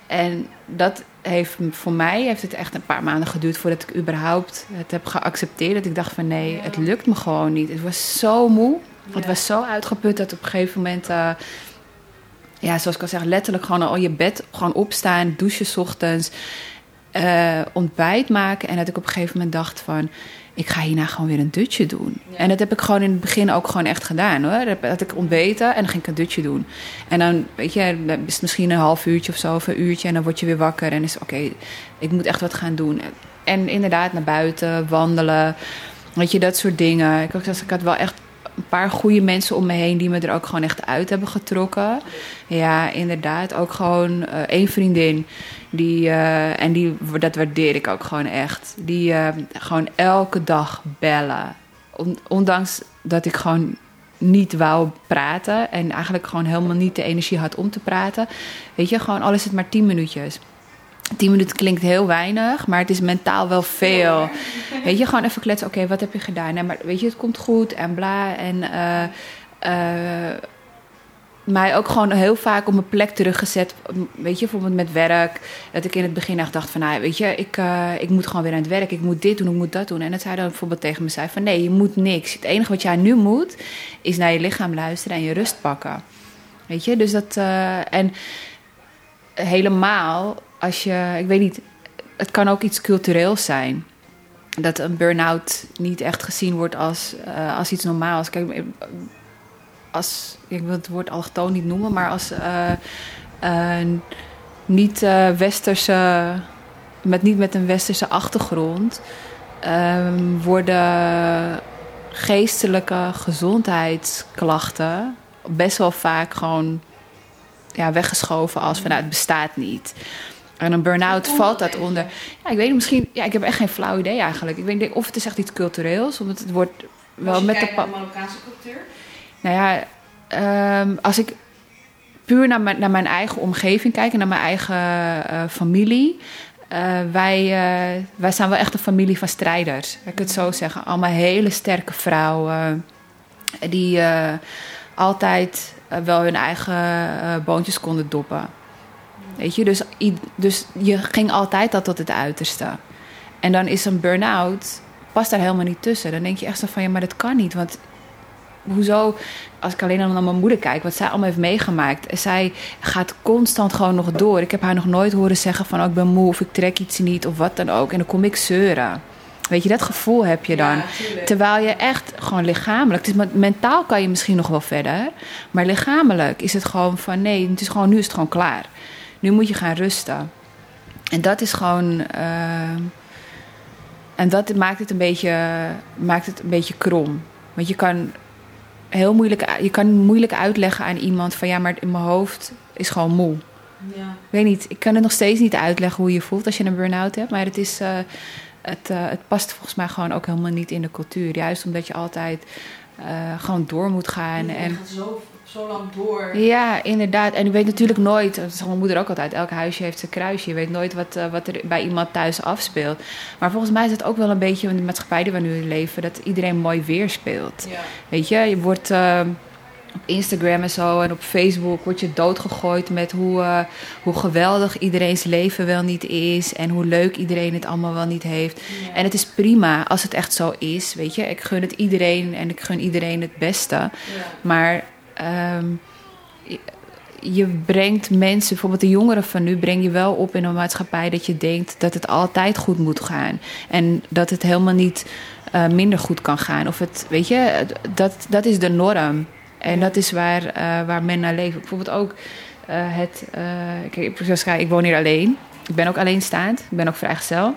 En dat heeft voor mij heeft het echt een paar maanden geduurd voordat ik überhaupt het heb geaccepteerd. Dat ik dacht van nee, het lukt me gewoon niet. Het was zo moe. Het was zo uitgeput dat op een gegeven moment, eh, ja, zoals ik al zeg, letterlijk gewoon al je bed gewoon opstaan, douchen 's ochtends, eh, ontbijt maken. En dat ik op een gegeven moment dacht van, ik ga hierna gewoon weer een dutje doen. Ja. En dat heb ik gewoon in het begin ook gewoon echt gedaan hoor. Dat had ik ontbeten en dan ging ik een dutje doen. En dan, weet je, is het misschien een half uurtje of zo, of een uurtje. En dan word je weer wakker en is oké, ik moet echt wat gaan doen. En inderdaad naar buiten, wandelen, weet je, dat soort dingen. Ik, ook, ik had wel echt een paar goede mensen om me heen die me er ook gewoon echt uit hebben getrokken. Ja, inderdaad. Ook gewoon eh, één vriendin. Die, eh, en die, dat waardeer ik ook gewoon echt. Die eh, gewoon elke dag bellen. On- ondanks dat ik gewoon niet wou praten. En eigenlijk gewoon helemaal niet de energie had om te praten. Weet je, gewoon al is het maar tien minuutjes. Tien minuten klinkt heel weinig, maar het is mentaal wel veel. Weet je, gewoon even kletsen. Oké, wat heb je gedaan? Nee, maar weet je, het komt goed en bla. En eh, eh, mij ook gewoon heel vaak op mijn plek teruggezet. Weet je, bijvoorbeeld met werk. Dat ik in het begin echt dacht van, nou, weet je, ik, eh, ik moet gewoon weer aan het werk. Ik moet dit doen, ik moet dat doen. En dat zij dan bijvoorbeeld tegen me zei van, nee, je moet niks. Het enige wat jij nu moet, is naar je lichaam luisteren en je rust pakken. Weet je, dus dat... en helemaal als je, ik weet niet, het kan ook iets cultureels zijn. Dat een burn-out niet echt gezien wordt als, eh, als iets normaals. Kijk, als, ik wil het woord allochtoon niet noemen, maar als eh, een niet-westerse, met niet met een westerse achtergrond, ehm, worden geestelijke gezondheidsklachten best wel vaak gewoon ja, weggeschoven als van nou, het bestaat niet. En een burn-out valt dat onder. Ja, ik weet niet, misschien. Ja, ik heb echt geen flauw idee eigenlijk. Ik weet niet of het is echt iets cultureels, omdat het wordt wel met de. pa- Marokkaanse cultuur. Nou ja, ehm, als ik puur naar mijn, naar mijn eigen omgeving kijk en naar mijn eigen eh, familie. eh, wij, uh, wij zijn wel echt een familie van strijders. Ik het zo zeggen. Allemaal hele sterke vrouwen. Die altijd wel hun eigen boontjes konden doppen. Weet je, dus, dus je ging altijd dat tot het uiterste. En dan is een burn-out, past daar helemaal niet tussen. Dan denk je echt zo van, ja, maar dat kan niet. Want hoezo, als ik alleen al naar mijn moeder kijk, wat zij allemaal heeft meegemaakt. Zij gaat constant gewoon nog door. Ik heb haar nog nooit horen zeggen van, oh, ik ben moe of ik trek iets niet of wat dan ook. En dan kom ik zeuren. Weet je, dat gevoel heb je dan. Terwijl je echt gewoon lichamelijk, het is, mentaal kan je misschien nog wel verder. Maar lichamelijk is het gewoon van, nee, het is gewoon, nu is het gewoon klaar. Nu moet je gaan rusten. En dat is gewoon. Uh, en dat maakt het, een beetje, maakt het een beetje krom. Want je kan heel moeilijk, je kan moeilijk uitleggen aan iemand van ja, maar in mijn hoofd is gewoon moe. Ja. Ik weet niet, ik kan het nog steeds niet uitleggen hoe je voelt als je een burn-out hebt. Maar het, is, uh, het, uh, het past volgens mij gewoon ook helemaal niet in de cultuur. Juist omdat je altijd uh, gewoon door moet gaan. Je en gaat zo zo lang door. Ja, inderdaad. En je weet natuurlijk nooit, dat is mijn moeder ook altijd, elk huisje heeft zijn kruisje. Je weet nooit wat, uh, wat er bij iemand thuis afspeelt. Maar volgens mij is het ook wel een beetje in de maatschappij die we nu leven, dat iedereen mooi weer speelt. Ja. Weet je, je wordt. Op Instagram en zo en op Facebook word je doodgegooid met hoe, uh, hoe geweldig iedereen's leven wel niet is. En hoe leuk iedereen het allemaal wel niet heeft. Ja. En het is prima als het echt zo is. Weet je, ik gun het iedereen en ik gun iedereen het beste. Ja. Maar um, je brengt mensen, bijvoorbeeld de jongeren van nu, breng je wel op in een maatschappij dat je denkt dat het altijd goed moet gaan. En dat het helemaal niet uh, minder goed kan gaan. Of het, weet je, dat, dat is de norm. En dat is waar, uh, waar men naar leeft. Bijvoorbeeld ook uh, het. kijk, ik, ik woon hier alleen. Ik ben ook alleenstaand. Ik ben ook vrijgezel.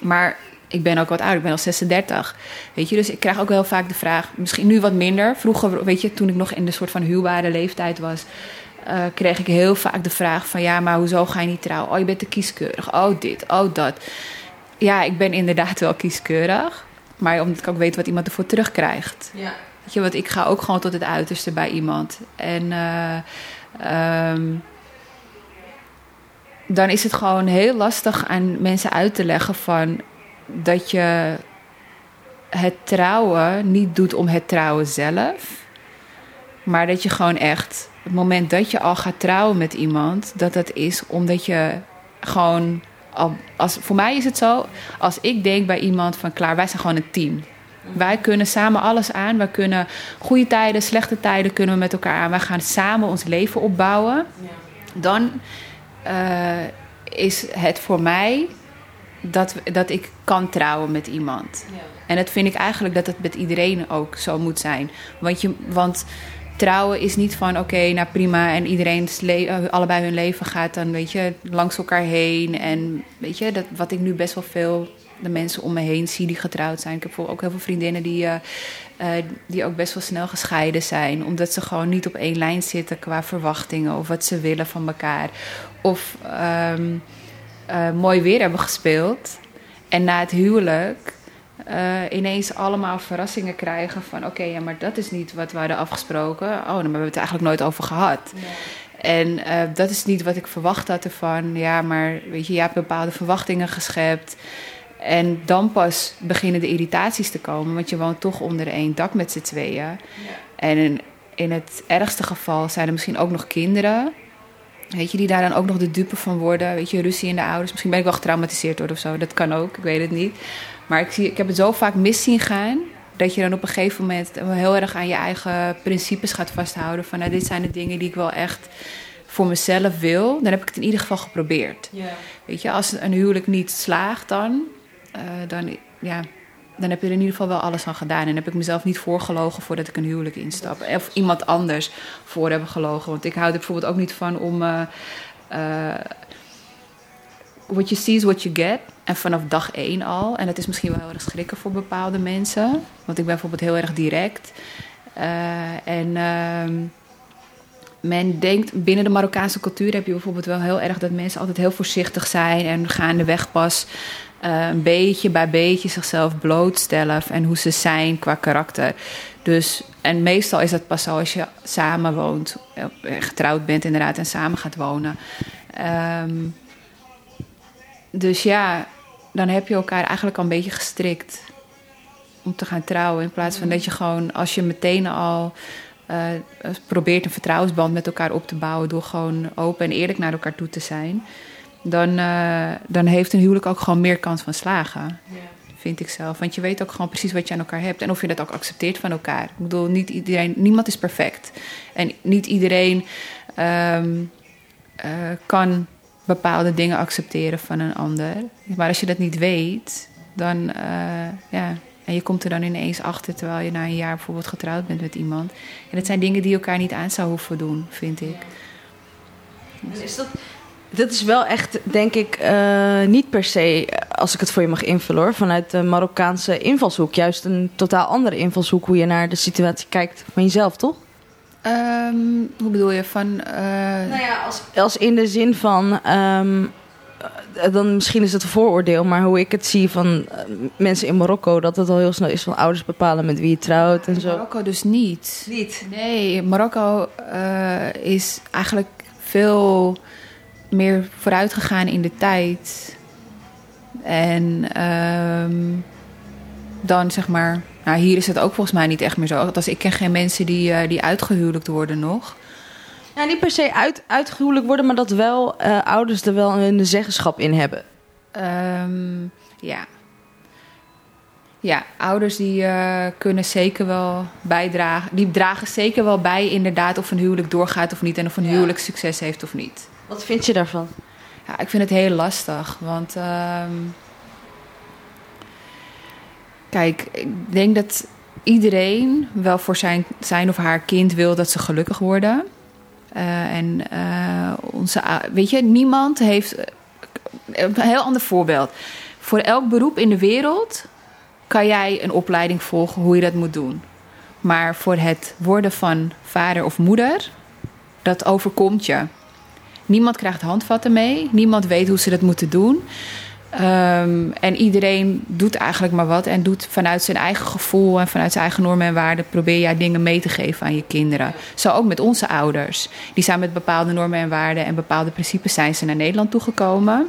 Maar ik ben ook wat ouder, ik ben al 36. Weet je, dus ik krijg ook heel vaak de vraag, misschien nu wat minder. Vroeger, weet je, toen ik nog in de soort van huwbare leeftijd was, kreeg ik heel vaak de vraag van ja, maar hoezo ga je niet trouwen? Oh, je bent te kieskeurig. Oh, dit, oh, dat. Ja, ik ben inderdaad wel kieskeurig. Maar omdat ik ook weet wat iemand ervoor terugkrijgt. Ja. Je, want ik ga ook gewoon tot het uiterste bij iemand. En uh, um, dan is het gewoon heel lastig aan mensen uit te leggen van dat je het trouwen niet doet om het trouwen zelf. Maar dat je gewoon echt, het moment dat je al gaat trouwen met iemand, dat dat is omdat je gewoon. Al, als, voor mij is het zo, als ik denk bij iemand van klaar, wij zijn gewoon een team. Wij kunnen samen alles aan. Wij kunnen goede tijden, slechte tijden kunnen we met elkaar aan. Wij gaan samen ons leven opbouwen. Dan uh, is het voor mij dat, dat ik kan trouwen met iemand. Ja. En dat vind ik eigenlijk dat het met iedereen ook zo moet zijn. Want, je, want trouwen is niet van oké, nou prima en iedereen eh, allebei hun leven gaat dan weet je langs elkaar heen. En weet je, dat, wat ik nu best wel veel de mensen om me heen zie die getrouwd zijn. Ik heb ook heel veel vriendinnen die, uh, uh, die ook best wel snel gescheiden zijn. Omdat ze gewoon niet op één lijn zitten qua verwachtingen of wat ze willen van elkaar. Of um, uh, mooi weer hebben gespeeld. En na het huwelijk uh, ineens allemaal verrassingen krijgen van... oké, ja, maar dat is niet wat we hadden afgesproken. Oh, dan hebben we het eigenlijk nooit over gehad. Nee. En uh, dat is niet wat ik verwacht had ervan. Ja, maar weet je, je hebt bepaalde verwachtingen geschept. En dan pas beginnen de irritaties te komen. Want je woont toch onder één dak met z'n tweeën. Ja. En in, in het ergste geval zijn er misschien ook nog kinderen... Weet je, die daar dan ook nog de dupe van worden. Weet je, ruzie in de ouders. Misschien ben ik wel getraumatiseerd door of zo. Dat kan ook, ik weet het niet. Maar ik, zie, ik heb het zo vaak mis zien gaan. Dat je dan op een gegeven moment heel erg aan je eigen principes gaat vasthouden. Van nou, dit zijn de dingen die ik wel echt voor mezelf wil. Dan heb ik het in ieder geval geprobeerd. Weet je, als een huwelijk niet slaagt dan. Uh, dan ja, dan heb je er in ieder geval wel alles aan gedaan. En heb ik mezelf niet voorgelogen voordat ik een huwelijk instap. Of iemand anders voor hebben gelogen. Want ik hou er bijvoorbeeld ook niet van om. Uh, what you see is what you get. En vanaf dag één al. En dat is misschien wel heel erg schrikken voor bepaalde mensen. Want ik ben bijvoorbeeld heel erg direct. En ehm, men denkt, binnen de Marokkaanse cultuur heb je bijvoorbeeld wel heel erg dat mensen altijd heel voorzichtig zijn en gaandeweg pas uh, een beetje bij beetje zichzelf blootstellen en hoe ze zijn qua karakter. Dus, en meestal is dat pas als je samen woont, eh, getrouwd bent inderdaad en samen gaat wonen. Um, dus ja, dan heb je elkaar eigenlijk al een beetje gestrikt om te gaan trouwen. In plaats van dat je gewoon, als je meteen al uh, probeert een vertrouwensband met elkaar op te bouwen door gewoon open en eerlijk naar elkaar toe te zijn, dan, uh, dan heeft een huwelijk ook gewoon meer kans van slagen. Ja. Vind ik zelf. Want je weet ook gewoon precies wat je aan elkaar hebt. En of je dat ook accepteert van elkaar. Ik bedoel, niet iedereen, niemand is perfect. En niet iedereen um, uh, kan bepaalde dingen accepteren van een ander. Maar als je dat niet weet, dan ja, en je komt er dan ineens achter terwijl je na een jaar bijvoorbeeld getrouwd bent met iemand. En dat zijn dingen die elkaar niet aan zou hoeven doen, vind ik. Dus is dat, dat is wel echt, denk ik, uh, niet per se, als ik het voor je mag invullen hoor, vanuit de Marokkaanse invalshoek. Juist een totaal andere invalshoek hoe je naar de situatie kijkt van jezelf, toch? Um, hoe bedoel je? Van, uh... Nou ja, als, als in de zin van. Um, eh, dan misschien is het een vooroordeel, maar hoe ik het zie van eh, mensen in Marokko, dat het al heel snel is van ouders bepalen met wie je trouwt en zo. Marokko dus niet. Niet? Nee, Marokko uh, is eigenlijk veel meer vooruit gegaan in de tijd. En um, dan zeg maar, nou hier is het ook volgens mij niet echt meer zo. Althans, ik ken geen mensen die, uh, die uitgehuwelijkt worden nog. Ja, niet per se uit, uitgehuwelijk worden, maar dat wel uh, ouders er wel een zeggenschap in hebben. Um, ja. Ja, ouders die uh, kunnen zeker wel bijdragen. Die dragen zeker wel bij, inderdaad, of een huwelijk doorgaat of niet. En of een ja. huwelijk succes heeft of niet. Wat vind je daarvan? Ja, ik vind het heel lastig. Want. Um, kijk, ik denk dat iedereen wel voor zijn, zijn of haar kind wil dat ze gelukkig worden. Uh, en uh, onze, weet je, niemand heeft. Een heel ander voorbeeld. Voor elk beroep in de wereld kan jij een opleiding volgen hoe je dat moet doen. Maar voor het worden van vader of moeder, dat overkomt je. Niemand krijgt handvatten mee, niemand weet hoe ze dat moeten doen. Um, en iedereen doet eigenlijk maar wat en doet vanuit zijn eigen gevoel en vanuit zijn eigen normen en waarden probeer jij dingen mee te geven aan je kinderen. Zo ook met onze ouders. Die zijn met bepaalde normen en waarden en bepaalde principes zijn ze naar Nederland toegekomen.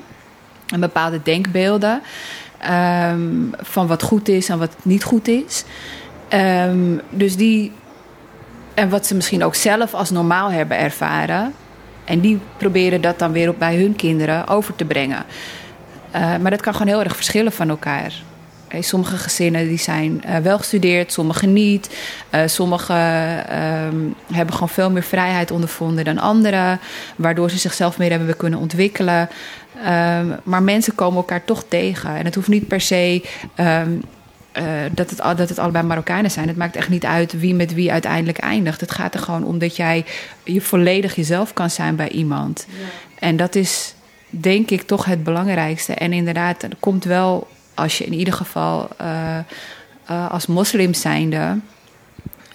En bepaalde denkbeelden um, van wat goed is en wat niet goed is. Um, dus die. En wat ze misschien ook zelf als normaal hebben ervaren. En die proberen dat dan weer op bij hun kinderen over te brengen. Uh, maar dat kan gewoon heel erg verschillen van elkaar. Hey, sommige gezinnen die zijn uh, wel gestudeerd, sommige niet. Uh, sommige um, hebben gewoon veel meer vrijheid ondervonden dan anderen. Waardoor ze zichzelf meer hebben kunnen ontwikkelen. Um, maar mensen komen elkaar toch tegen. En het hoeft niet per se um, uh, dat, het, dat het allebei Marokkanen zijn. Het maakt echt niet uit wie met wie uiteindelijk eindigt. Het gaat er gewoon om dat jij je volledig jezelf kan zijn bij iemand. Ja. En dat is denk ik toch het belangrijkste. En inderdaad, er komt wel als je in ieder geval uh, uh, als moslim zijnde.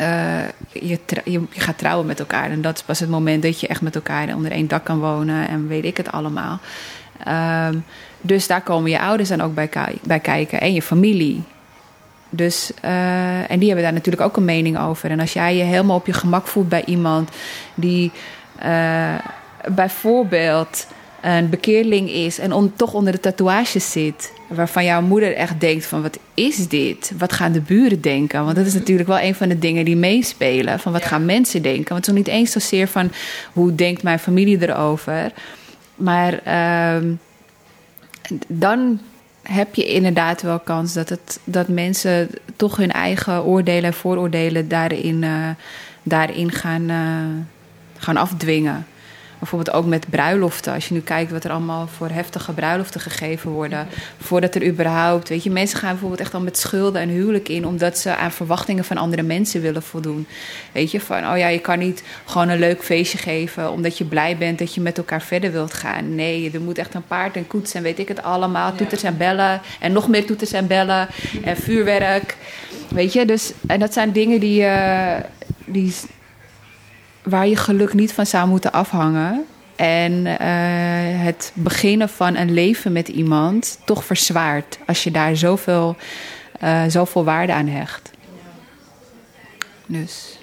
Uh, je, je, je, gaat trouwen met elkaar. En dat is pas het moment dat je echt met elkaar onder één dak kan wonen. En weet ik het allemaal. Um, dus daar komen je ouders dan ook bij, bij kijken. En je familie. Dus, uh, en die hebben daar natuurlijk ook een mening over. En als jij je helemaal op je gemak voelt bij iemand die uh, bijvoorbeeld een bekeerling is en on, toch onder de tatoeages zit. Waarvan jouw moeder echt denkt van wat is dit? Wat gaan de buren denken? Want dat is natuurlijk wel een van de dingen die meespelen. Van wat gaan mensen denken? Want het is nog niet eens zozeer van hoe denkt mijn familie erover. Maar uh, dan heb je inderdaad wel kans dat, het, dat mensen toch hun eigen oordelen en vooroordelen daarin, uh, daarin gaan, uh, gaan afdwingen. Bijvoorbeeld ook met bruiloften. Als je nu kijkt wat er allemaal voor heftige bruiloften gegeven worden. Voordat er überhaupt. Weet je, mensen gaan bijvoorbeeld echt al met schulden en huwelijk in. omdat ze aan verwachtingen van andere mensen willen voldoen. Weet je, van oh ja, je kan niet gewoon een leuk feestje geven. omdat je blij bent dat je met elkaar verder wilt gaan. Nee, er moet echt een paard en koets en weet ik het allemaal. Toeters en bellen. En nog meer toeters en bellen. En vuurwerk. Weet je, dus. En dat zijn dingen die. Uh, die waar je geluk niet van zou moeten afhangen. En uh, het beginnen van een leven met iemand toch verzwaart als je daar zoveel, uh, zoveel waarde aan hecht. Dus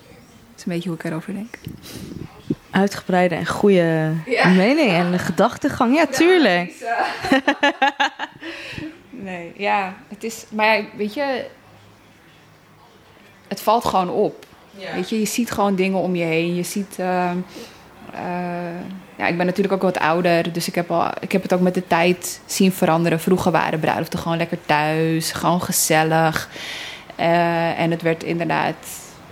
dat is een beetje hoe ik erover denk. uitgebreide en goede mening en gedachtegang. Ja, tuurlijk. nee, ja, het is. Maar weet je, het valt gewoon op. Weet je, je ziet gewoon dingen om je heen. Je ziet. Uh, ja, ik ben natuurlijk ook wat ouder, dus ik heb, al, ik heb het ook met de tijd zien veranderen. Vroeger waren bruiloften gewoon lekker thuis, gewoon gezellig. Uh, en het werd inderdaad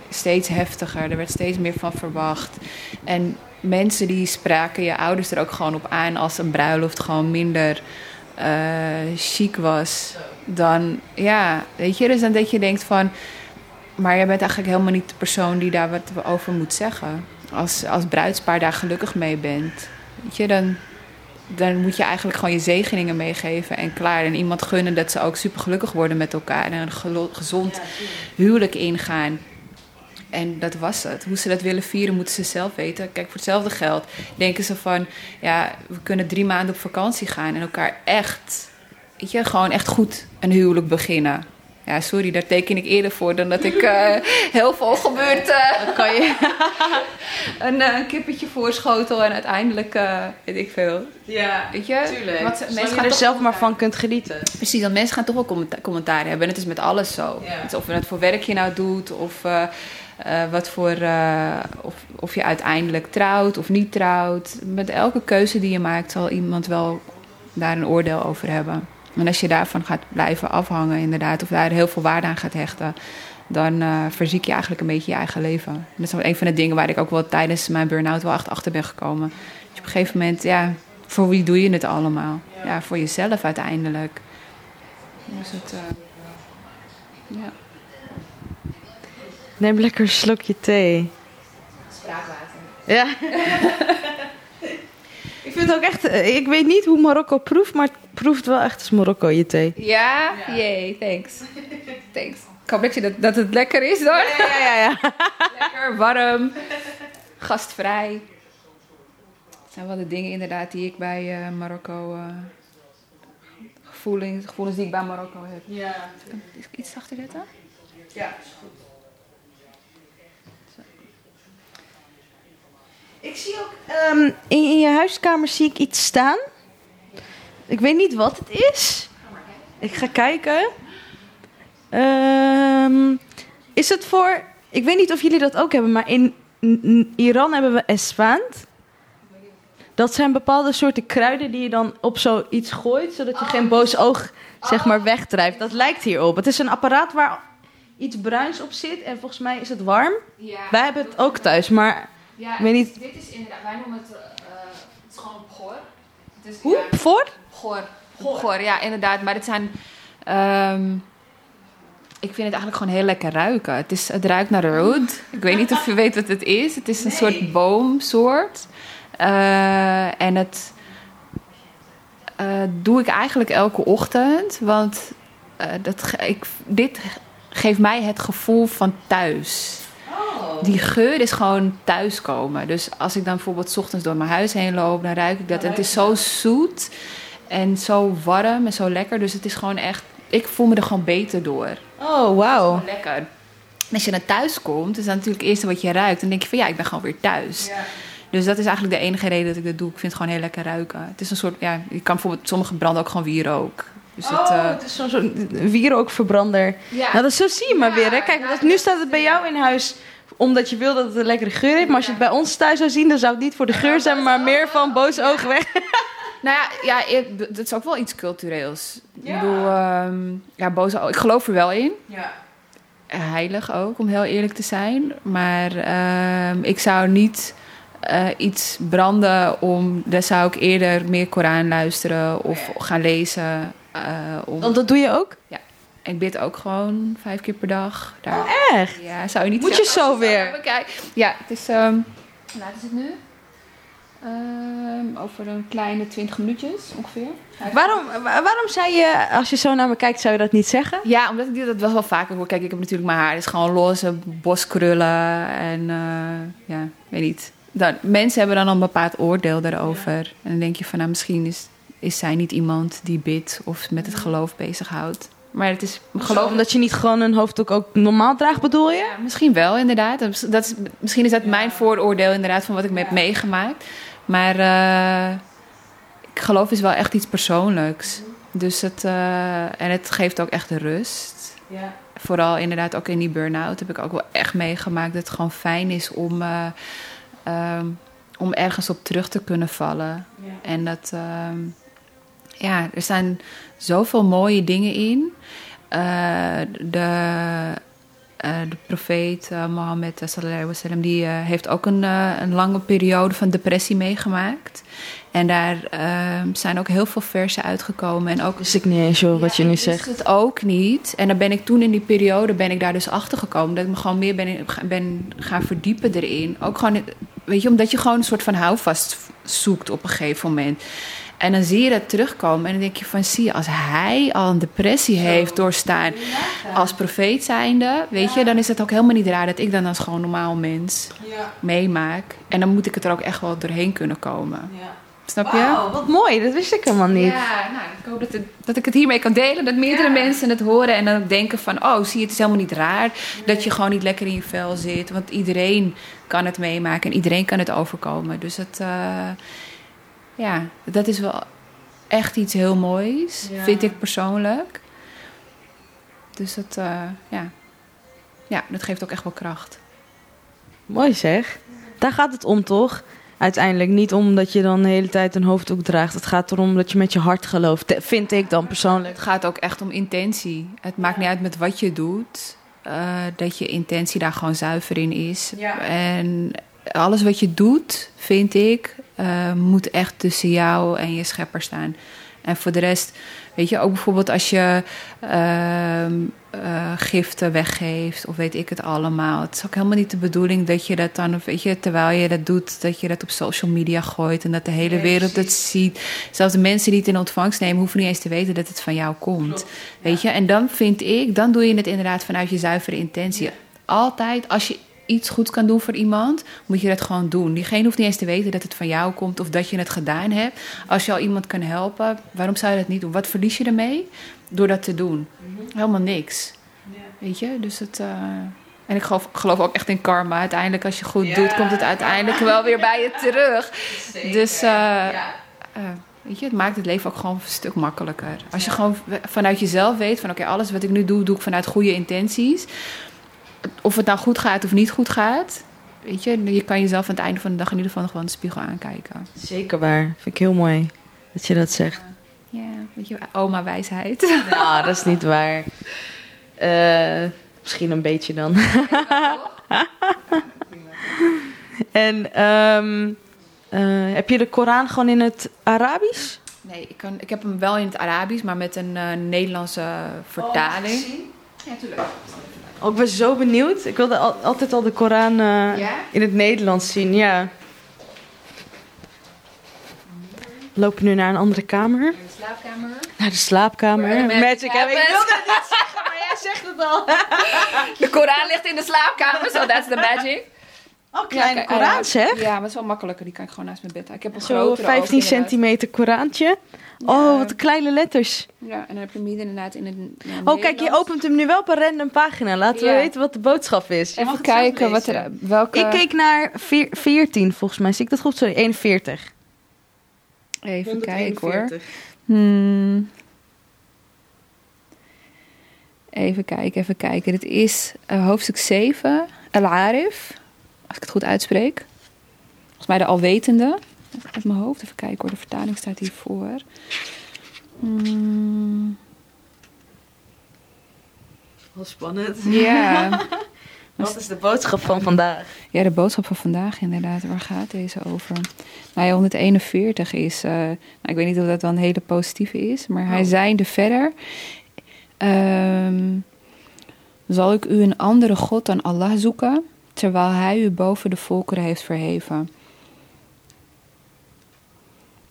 steeds heftiger. Er werd steeds meer van verwacht. En mensen die spraken je ouders er ook gewoon op aan als een bruiloft gewoon minder uh, chic was. Dan, ja, weet je, dus dan dat je denkt van... Maar jij bent eigenlijk helemaal niet de persoon die daar wat over moet zeggen. Als, als bruidspaar daar gelukkig mee bent. Weet je, dan, dan moet je eigenlijk gewoon je zegeningen meegeven en klaar. En iemand gunnen dat ze ook super gelukkig worden met elkaar. En een gezond huwelijk ingaan. En dat was het. Hoe ze dat willen vieren, moeten ze zelf weten. Kijk, voor hetzelfde geld denken ze van... ja, we kunnen drie maanden op vakantie gaan... en elkaar echt, weet je, gewoon echt goed een huwelijk beginnen. Ja, sorry, daar teken ik eerder voor dan dat ik uh, heel veel gebeurt. Uh, kan je een, uh, een kippetje voorschotel en uiteindelijk weet ik veel. Ja, weet je? Tuurlijk. Wat, mensen er zelf maar van kunt genieten. Precies, want mensen gaan toch wel commentaar, commentaar hebben. En het is met alles zo. Ja. of je het voor werk je nou doet of wat voor, of, of je uiteindelijk trouwt of niet trouwt. Met elke keuze die je maakt zal iemand wel daar een oordeel over hebben. En als je daarvan gaat blijven afhangen, inderdaad, of daar heel veel waarde aan gaat hechten, dan uh, verziek je eigenlijk een beetje je eigen leven. dat is een van de dingen waar ik ook wel tijdens mijn burn-out wel echt achter ben gekomen. Dus op een gegeven moment, ja, voor wie doe je het allemaal? Ja, voor jezelf uiteindelijk. Dus het, uh, ja. Neem lekker een slokje thee. Spraakwater. Ja. ik vind het ook echt, eh, ik weet niet hoe Marokko proeft, maar proeft wel echt als Marokko, je thee. Ja? ja. Yay, thanks. thanks. Ik hoop dat, je dat, dat het lekker is hoor. Ja, ja, ja. ja. lekker, warm, gastvrij. Dat zijn wel de dingen inderdaad die ik bij uh, Marokko... Uh, gevoelens, gevoelens die ik bij Marokko heb. Ja. Is iets zachter zetten? Ja, is goed. Ik zie ook um, in, in je huiskamer zie ik iets staan. Ik weet niet wat het is. Ik ga kijken. Um, is het voor. Ik weet niet of jullie dat ook hebben, maar in Iran hebben we esfand. Dat zijn bepaalde soorten kruiden die je dan op zoiets gooit, zodat je geen boos oog zeg maar wegdrijft. Dat lijkt hierop. Het is een apparaat waar iets bruins op zit en volgens mij is het warm. Ja, Wij hebben het ook thuis, maar ja, ik weet niet. Dit is inderdaad, wij noemen het, uh, het is gewoon goor. Hoe? Ja, voor? Goor. Goor. ja, inderdaad. Maar het zijn. Um, ik vind het eigenlijk gewoon heel lekker ruiken. Het, is, het ruikt naar rood. Ik weet niet of je weet wat het is. Het is een nee. soort boomsoort. Uh, en het uh, doe ik eigenlijk elke ochtend. Want uh, dat, ik, dit geeft mij het gevoel van thuis. Die geur is gewoon thuiskomen. Dus als ik dan bijvoorbeeld 's ochtends door mijn huis heen loop, dan ruik ik dat. En het is zo zoet. En zo warm en zo lekker. Dus het is gewoon echt... Ik voel me er gewoon beter door. Oh, wauw. lekker. En als je naar thuis komt, is dat natuurlijk het eerste wat je ruikt. Dan denk je van ja, ik ben gewoon weer thuis. Ja. Dus dat is eigenlijk de enige reden dat ik dat doe. Ik vind het gewoon heel lekker ruiken. Het is een soort, ja, je kan bijvoorbeeld, sommige branden ook gewoon wierook. Dus oh, het, uh, het is zo'n zo wierookverbrander. Ja. Nou, dat zo zie je maar ja, weer. Hè? Kijk, dat, nu staat het bij jou in huis omdat je wil dat het een lekkere geur heeft. Maar als je het bij ons thuis zou zien, dan zou het niet voor de geur zijn, maar meer van boos ogen weg. Nou ja, ja, dat is ook wel iets cultureels. Ja. Ik bedoel, um, ja, boze Ik geloof er wel in. Ja. Heilig ook, om heel eerlijk te zijn. Maar um, ik zou niet uh, iets branden om... Dan zou ik eerder meer Koran luisteren of gaan lezen. Uh, om... Want dat doe je ook? Ja. Ik bid ook gewoon vijf keer per dag. Daar. Oh, echt? Ja, zou je niet Moet je zo weer? Ja, het is... Um, laat is het nu? Um, over een kleine 20 minuutjes ongeveer. Waarom, waarom zei je, als je zo naar me kijkt, zou je dat niet zeggen? Ja, omdat ik dat wel wel vaker hoor. Kijk, ik heb natuurlijk mijn haar, het is gewoon losse boskrullen en uh, ja, weet niet. Dan, mensen hebben dan een bepaald oordeel daarover. Ja. En dan denk je van, nou, misschien is, is zij niet iemand die bidt of met het geloof bezighoudt. Maar het is, Geloof omdat je niet gewoon een hoofddoek ook normaal draagt, bedoel je? Ja, misschien wel, inderdaad. Dat is, misschien is dat mijn vooroordeel, inderdaad, van wat ik me heb meegemaakt. Maar eh, ik geloof is wel echt iets persoonlijks. Dus het, eh, en het geeft ook echt rust. Ja. Vooral inderdaad ook in die burn-out heb ik ook wel echt meegemaakt dat het gewoon fijn is om, eh, ehm, om ergens op terug te kunnen vallen. En dat, ehm, ja, er staan zoveel mooie dingen in. Eh, de, eh, de profeet eh, Mohammed sallallahu alaihi wasallam, die heeft ook een, een lange periode van depressie meegemaakt. En daar ehm, zijn ook heel veel versen uitgekomen. En ook Wist ik niet eens hoor, wat je nu zegt. het ook niet. En dan ben ik toen in die periode ben ik daar dus achter gekomen. Dat ik me gewoon meer ben, ben gaan verdiepen erin. Ook gewoon, weet je, omdat je gewoon een soort van houvast zoekt op een gegeven moment. En dan zie je dat terugkomen en dan denk je van, zie je, als hij al een depressie heeft doorstaan als profeet zijnde, weet je, dan is het ook helemaal niet raar dat ik dan als gewoon normaal mens meemaak. En dan moet ik het er ook echt wel doorheen kunnen komen. Snap je? Wauw, wat mooi, dat wist ik helemaal niet. Ja, nou, ik hoop dat, het- dat ik het hiermee kan delen. Dat meerdere mensen het horen en dan ook denken van... oh, zie je, het is helemaal niet raar dat je gewoon niet lekker in je vel zit. Want iedereen kan het meemaken en iedereen kan het overkomen. Dus het, eh, ja, dat is wel echt iets heel moois, Ja. vind ik persoonlijk. Dus dat, eh, ja. ja, dat geeft ook echt wel kracht. Mooi zeg. Daar gaat het om, toch? Uiteindelijk niet om dat je dan de hele tijd een hoofddoek draagt. Het gaat erom dat je met je hart gelooft. Vind ik dan persoonlijk. Het gaat ook echt om intentie. Het maakt niet uit met wat je doet. eh, dat je intentie daar gewoon zuiver in is. Ja. En alles wat je doet, vind ik, eh, moet echt tussen jou en je schepper staan. En voor de rest, weet je, ook bijvoorbeeld als je ehm, eh, giften weggeeft of weet ik het allemaal. Het is ook helemaal niet de bedoeling dat je dat dan, weet je, terwijl je dat doet, dat je dat op social media gooit en dat de hele wereld het ziet. Zelfs de mensen die het in ontvangst nemen, hoeven niet eens te weten dat het van jou komt. Weet je, en dan vind ik, dan doe je het inderdaad vanuit je zuivere intentie. Altijd, als je iets goed kan doen voor iemand, moet je dat gewoon doen. Diegene hoeft niet eens te weten dat het van jou komt of dat je het gedaan hebt. Als je al iemand kan helpen, waarom zou je dat niet doen? Wat verlies je ermee door dat te doen? Helemaal niks. Weet je, dus het. eh, En ik geloof, geloof ook echt in karma. Uiteindelijk, als je goed doet, komt het uiteindelijk wel weer bij je terug. Dus eh, eh, weet je, het maakt het leven ook gewoon een stuk makkelijker. Als je gewoon vanuit jezelf weet van oké, alles wat ik nu doe, doe ik vanuit goede intenties. Of het nou goed gaat of niet goed gaat. Weet je, je kan jezelf aan het einde van de dag in ieder geval nog wel in de spiegel aankijken. Zeker waar. Vind ik heel mooi dat je dat zegt. Ja, weet je, oma wijsheid. Nou, dat is niet waar. Eh, misschien een beetje dan. en ehm, eh, heb je de Koran gewoon in het Arabisch? Nee, ik, kan, ik heb hem wel in het Arabisch, maar met een eh, Nederlandse vertaling. ja, tuurlijk. Oh, ik ben zo benieuwd. Ik wilde al- altijd al de Koran eh, Ja? in het Nederlands zien, ja. We lopen nu naar een andere kamer. In de slaapkamer. Naar de slaapkamer. Magic Ja, Ik wilde het niet zeggen, maar jij zegt het al. De Koran ligt in de slaapkamer, so that's the magic. Oh, kleine kijk, Koran ja, zeg. Ja, maar het is wel makkelijker. Die kan ik gewoon naast mijn bed. Ik heb een Zo grotere 15 ook, inderdaad. centimeter Korantje. Oh, wat kleine letters. Ja, en dan heb je hem hier inderdaad in het Oh, kijk, je opent hem nu wel op een random pagina. Laten we weten wat de boodschap is. Even kijken wat er, welke... Ik keek naar veer- 14, volgens mij. Zie ik dat goed? Sorry, 41. Even kijken hoor. 141. Hmm. Even kijken, even kijken. Dit is eh, hoofdstuk 7, Al-Arif. Als ik het goed uitspreek. Volgens mij de alwetende. Uit mijn hoofd. Even kijken hoor, de vertaling staat hiervoor. Hmm. Wat spannend. Ja. Wat is de boodschap van vandaag? ja, de boodschap van vandaag inderdaad. Waar gaat deze over? Nou ja, 141 is... eh, nou, ik weet niet of dat dan een hele positieve is. Maar hij Oh. zeide verder... ehm, zal ik u een andere God dan Allah zoeken... terwijl hij u boven de volkeren heeft verheven?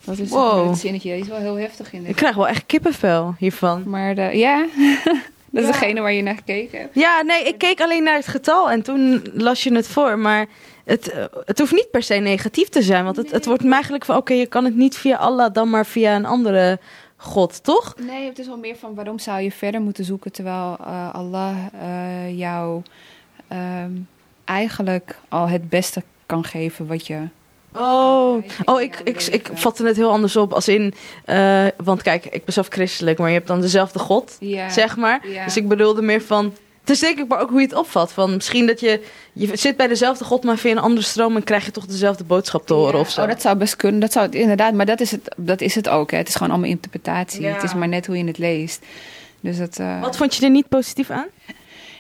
Dat is Wow. het zinnetje. Die is wel heel heftig in Ik krijg wel echt kippenvel hiervan. Maar de, ja, dat is Ja. degene waar je naar gekeken hebt. Ja, nee, ik keek alleen naar het getal en toen las je het voor. Maar het, eh, het hoeft niet per se negatief te zijn. Want het, het wordt eigenlijk van, oké, je kan het niet via Allah, dan maar via een andere God, toch? Nee, het is wel meer van waarom zou je verder moeten zoeken terwijl uh, Allah uh, jou ehm, eigenlijk al het beste kan geven wat je. Oh, oh ik, ik, ik vatte het heel anders op. Als in, uh, want kijk, ik ben zelf christelijk, maar je hebt dan dezelfde God, zeg maar. Dus ik bedoelde meer van. Het is denk ik maar ook hoe je het opvat. Van misschien dat je. Je zit bij dezelfde God, maar via een andere stroom. en krijg je toch dezelfde boodschap te horen Ja. of zo. Oh, dat zou best kunnen. Dat zou het inderdaad, maar dat is het, dat is het ook. Hè. Het is gewoon allemaal interpretatie. Het is maar net hoe je het leest. Dus dat, eh, Wat vond je er niet positief aan?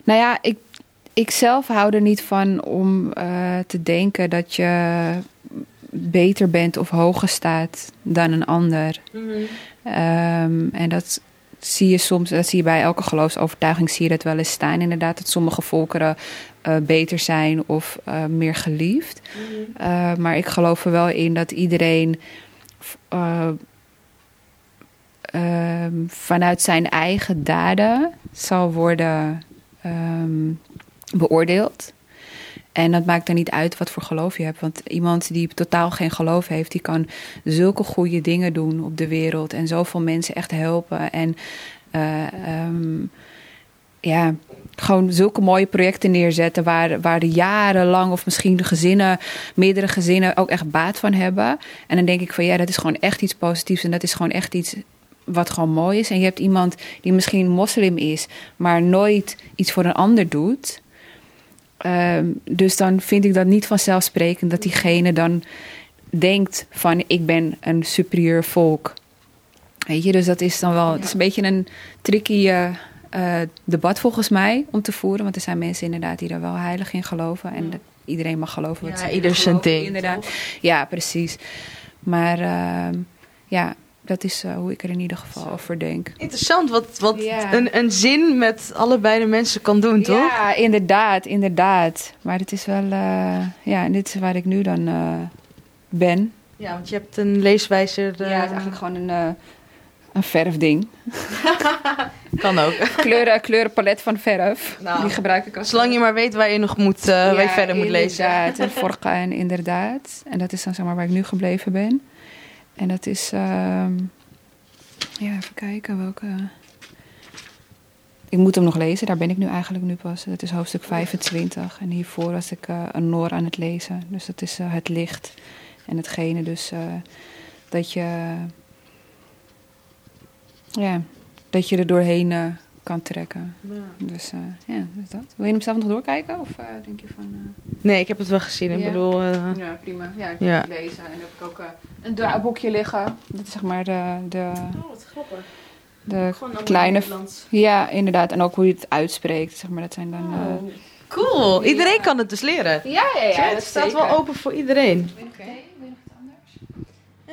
Nou ja, ik, ik zelf hou er niet van om eh, te denken dat je beter bent of hoger staat dan een ander. Ehm, en dat zie je soms, dat zie je bij elke geloofsovertuiging, zie je dat wel eens staan. Inderdaad, dat sommige volkeren eh, beter zijn of eh, meer geliefd. Uh, maar ik geloof er wel in dat iedereen uh, vanuit zijn eigen daden zal worden um, beoordeeld. En dat maakt er niet uit wat voor geloof je hebt. Want iemand die totaal geen geloof heeft, die kan zulke goede dingen doen op de wereld. En zoveel mensen echt helpen. En uh, um, ja, gewoon zulke mooie projecten neerzetten. Waar, waar de jarenlang of misschien de gezinnen, meerdere gezinnen ook echt baat van hebben. En dan denk ik van ja, dat is gewoon echt iets positiefs. En dat is gewoon echt iets wat gewoon mooi is. En je hebt iemand die misschien moslim is, maar nooit iets voor een ander doet. Um, dus dan vind ik dat niet vanzelfsprekend dat diegene dan denkt van ik ben een superieur volk. Weet je, dus dat is dan wel, het is een beetje een tricky uh, uh, debat volgens mij om te voeren. Want er zijn mensen inderdaad die er wel heilig in geloven. En ja. iedereen mag geloven wat ja, ze ieder zijn ding. Inderdaad. Ja, precies. Maar uh, ja, dat is uh, hoe ik er in ieder geval over denk. Interessant wat, wat ja. een, een zin met allebei de mensen kan doen, toch? Ja, inderdaad, inderdaad. Maar het is wel, uh, ja, dit is waar ik nu dan uh, ben. Ja, want je hebt een leeswijzer. Ja, het is eigenlijk gewoon een, uh, een verfding. kan ook. Kleuren, kleurenpalet van verf. Nou, die gebruik ik als. Zolang je maar weet waar je nog moet, ja, waar je verder moet lezen. Inderdaad, en Forca en inderdaad. En dat is dan zeg maar waar ik nu gebleven ben. En dat is, uh, ja, even kijken welke. Ik moet hem nog lezen, daar ben ik nu eigenlijk nu pas. Dat is hoofdstuk 25. En hiervoor was ik uh, een Noor aan het lezen. Dus dat is uh, het licht. En hetgene dus dat je. Ja, dat je er doorheen kan trekken. Ja. Dus ja, dus dat. Wil je hem zelf nog doorkijken? Of denk je van. Nee, ik heb het wel gezien. Ik ja. bedoel. Ja, prima. Ja, ik ja. het lezen. En dan heb ik ook een draaiboekje liggen. Dat is zeg maar de... de oh, wat grappig. De kleine... Ja, inderdaad. En ook hoe je het uitspreekt. Zeg maar, dat zijn dan... Oh. Uh, cool. Iedereen kan het dus leren. Ja, ja, ja. het staat zeker. wel open voor iedereen. Oké. Okay. Wil je nog iets anders?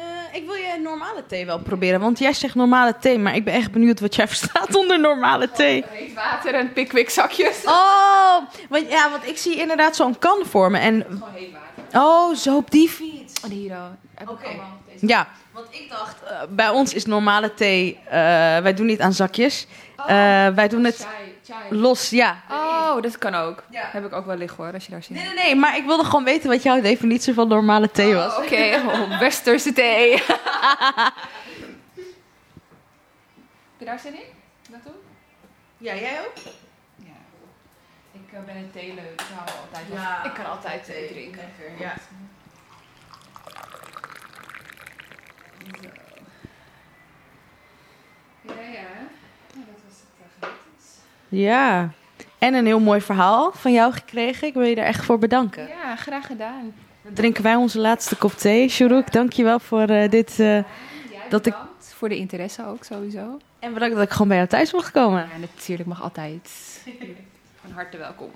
Uh, ik wil je normale thee wel proberen. Want jij zegt normale thee. Maar ik ben echt benieuwd wat jij verstaat onder normale thee. Oh, water en pickwick zakjes. Oh, want, ja, want ik zie inderdaad zo'n kan voor me. En... Gewoon heet water. Oh, zo op die fiets. Oh, hier Oké. Okay. Ja, want ik dacht, uh, bij ons is normale thee, uh, wij doen niet aan zakjes. Uh, oh, wij doen het chai, chai. los, ja. Oh, dat kan ook. Ja. Heb ik ook wel liggen hoor, als je daar ziet. Nee, nee, nee, maar ik wilde gewoon weten wat jouw definitie van normale thee was. Oh, Oké, okay. oh, westerse thee. Heb je daar zin in? Dat doen? Ja, jij ook? Ja. Ik ben een theeleuk, ik hou altijd ja, Ik kan altijd thee drinken. Lekker, ja. Ja, ja. ja dat was het uh, Ja. En een heel mooi verhaal van jou gekregen. Ik wil je daar echt voor bedanken. Ja, graag gedaan. Dan drinken wij onze laatste kop thee. Shurouk, dankjewel voor uh, dit. Uh, ja, dat ik... voor de interesse ook sowieso. En bedankt dat ik gewoon bij jou thuis mocht komen. Ja, natuurlijk mag altijd. Van harte welkom.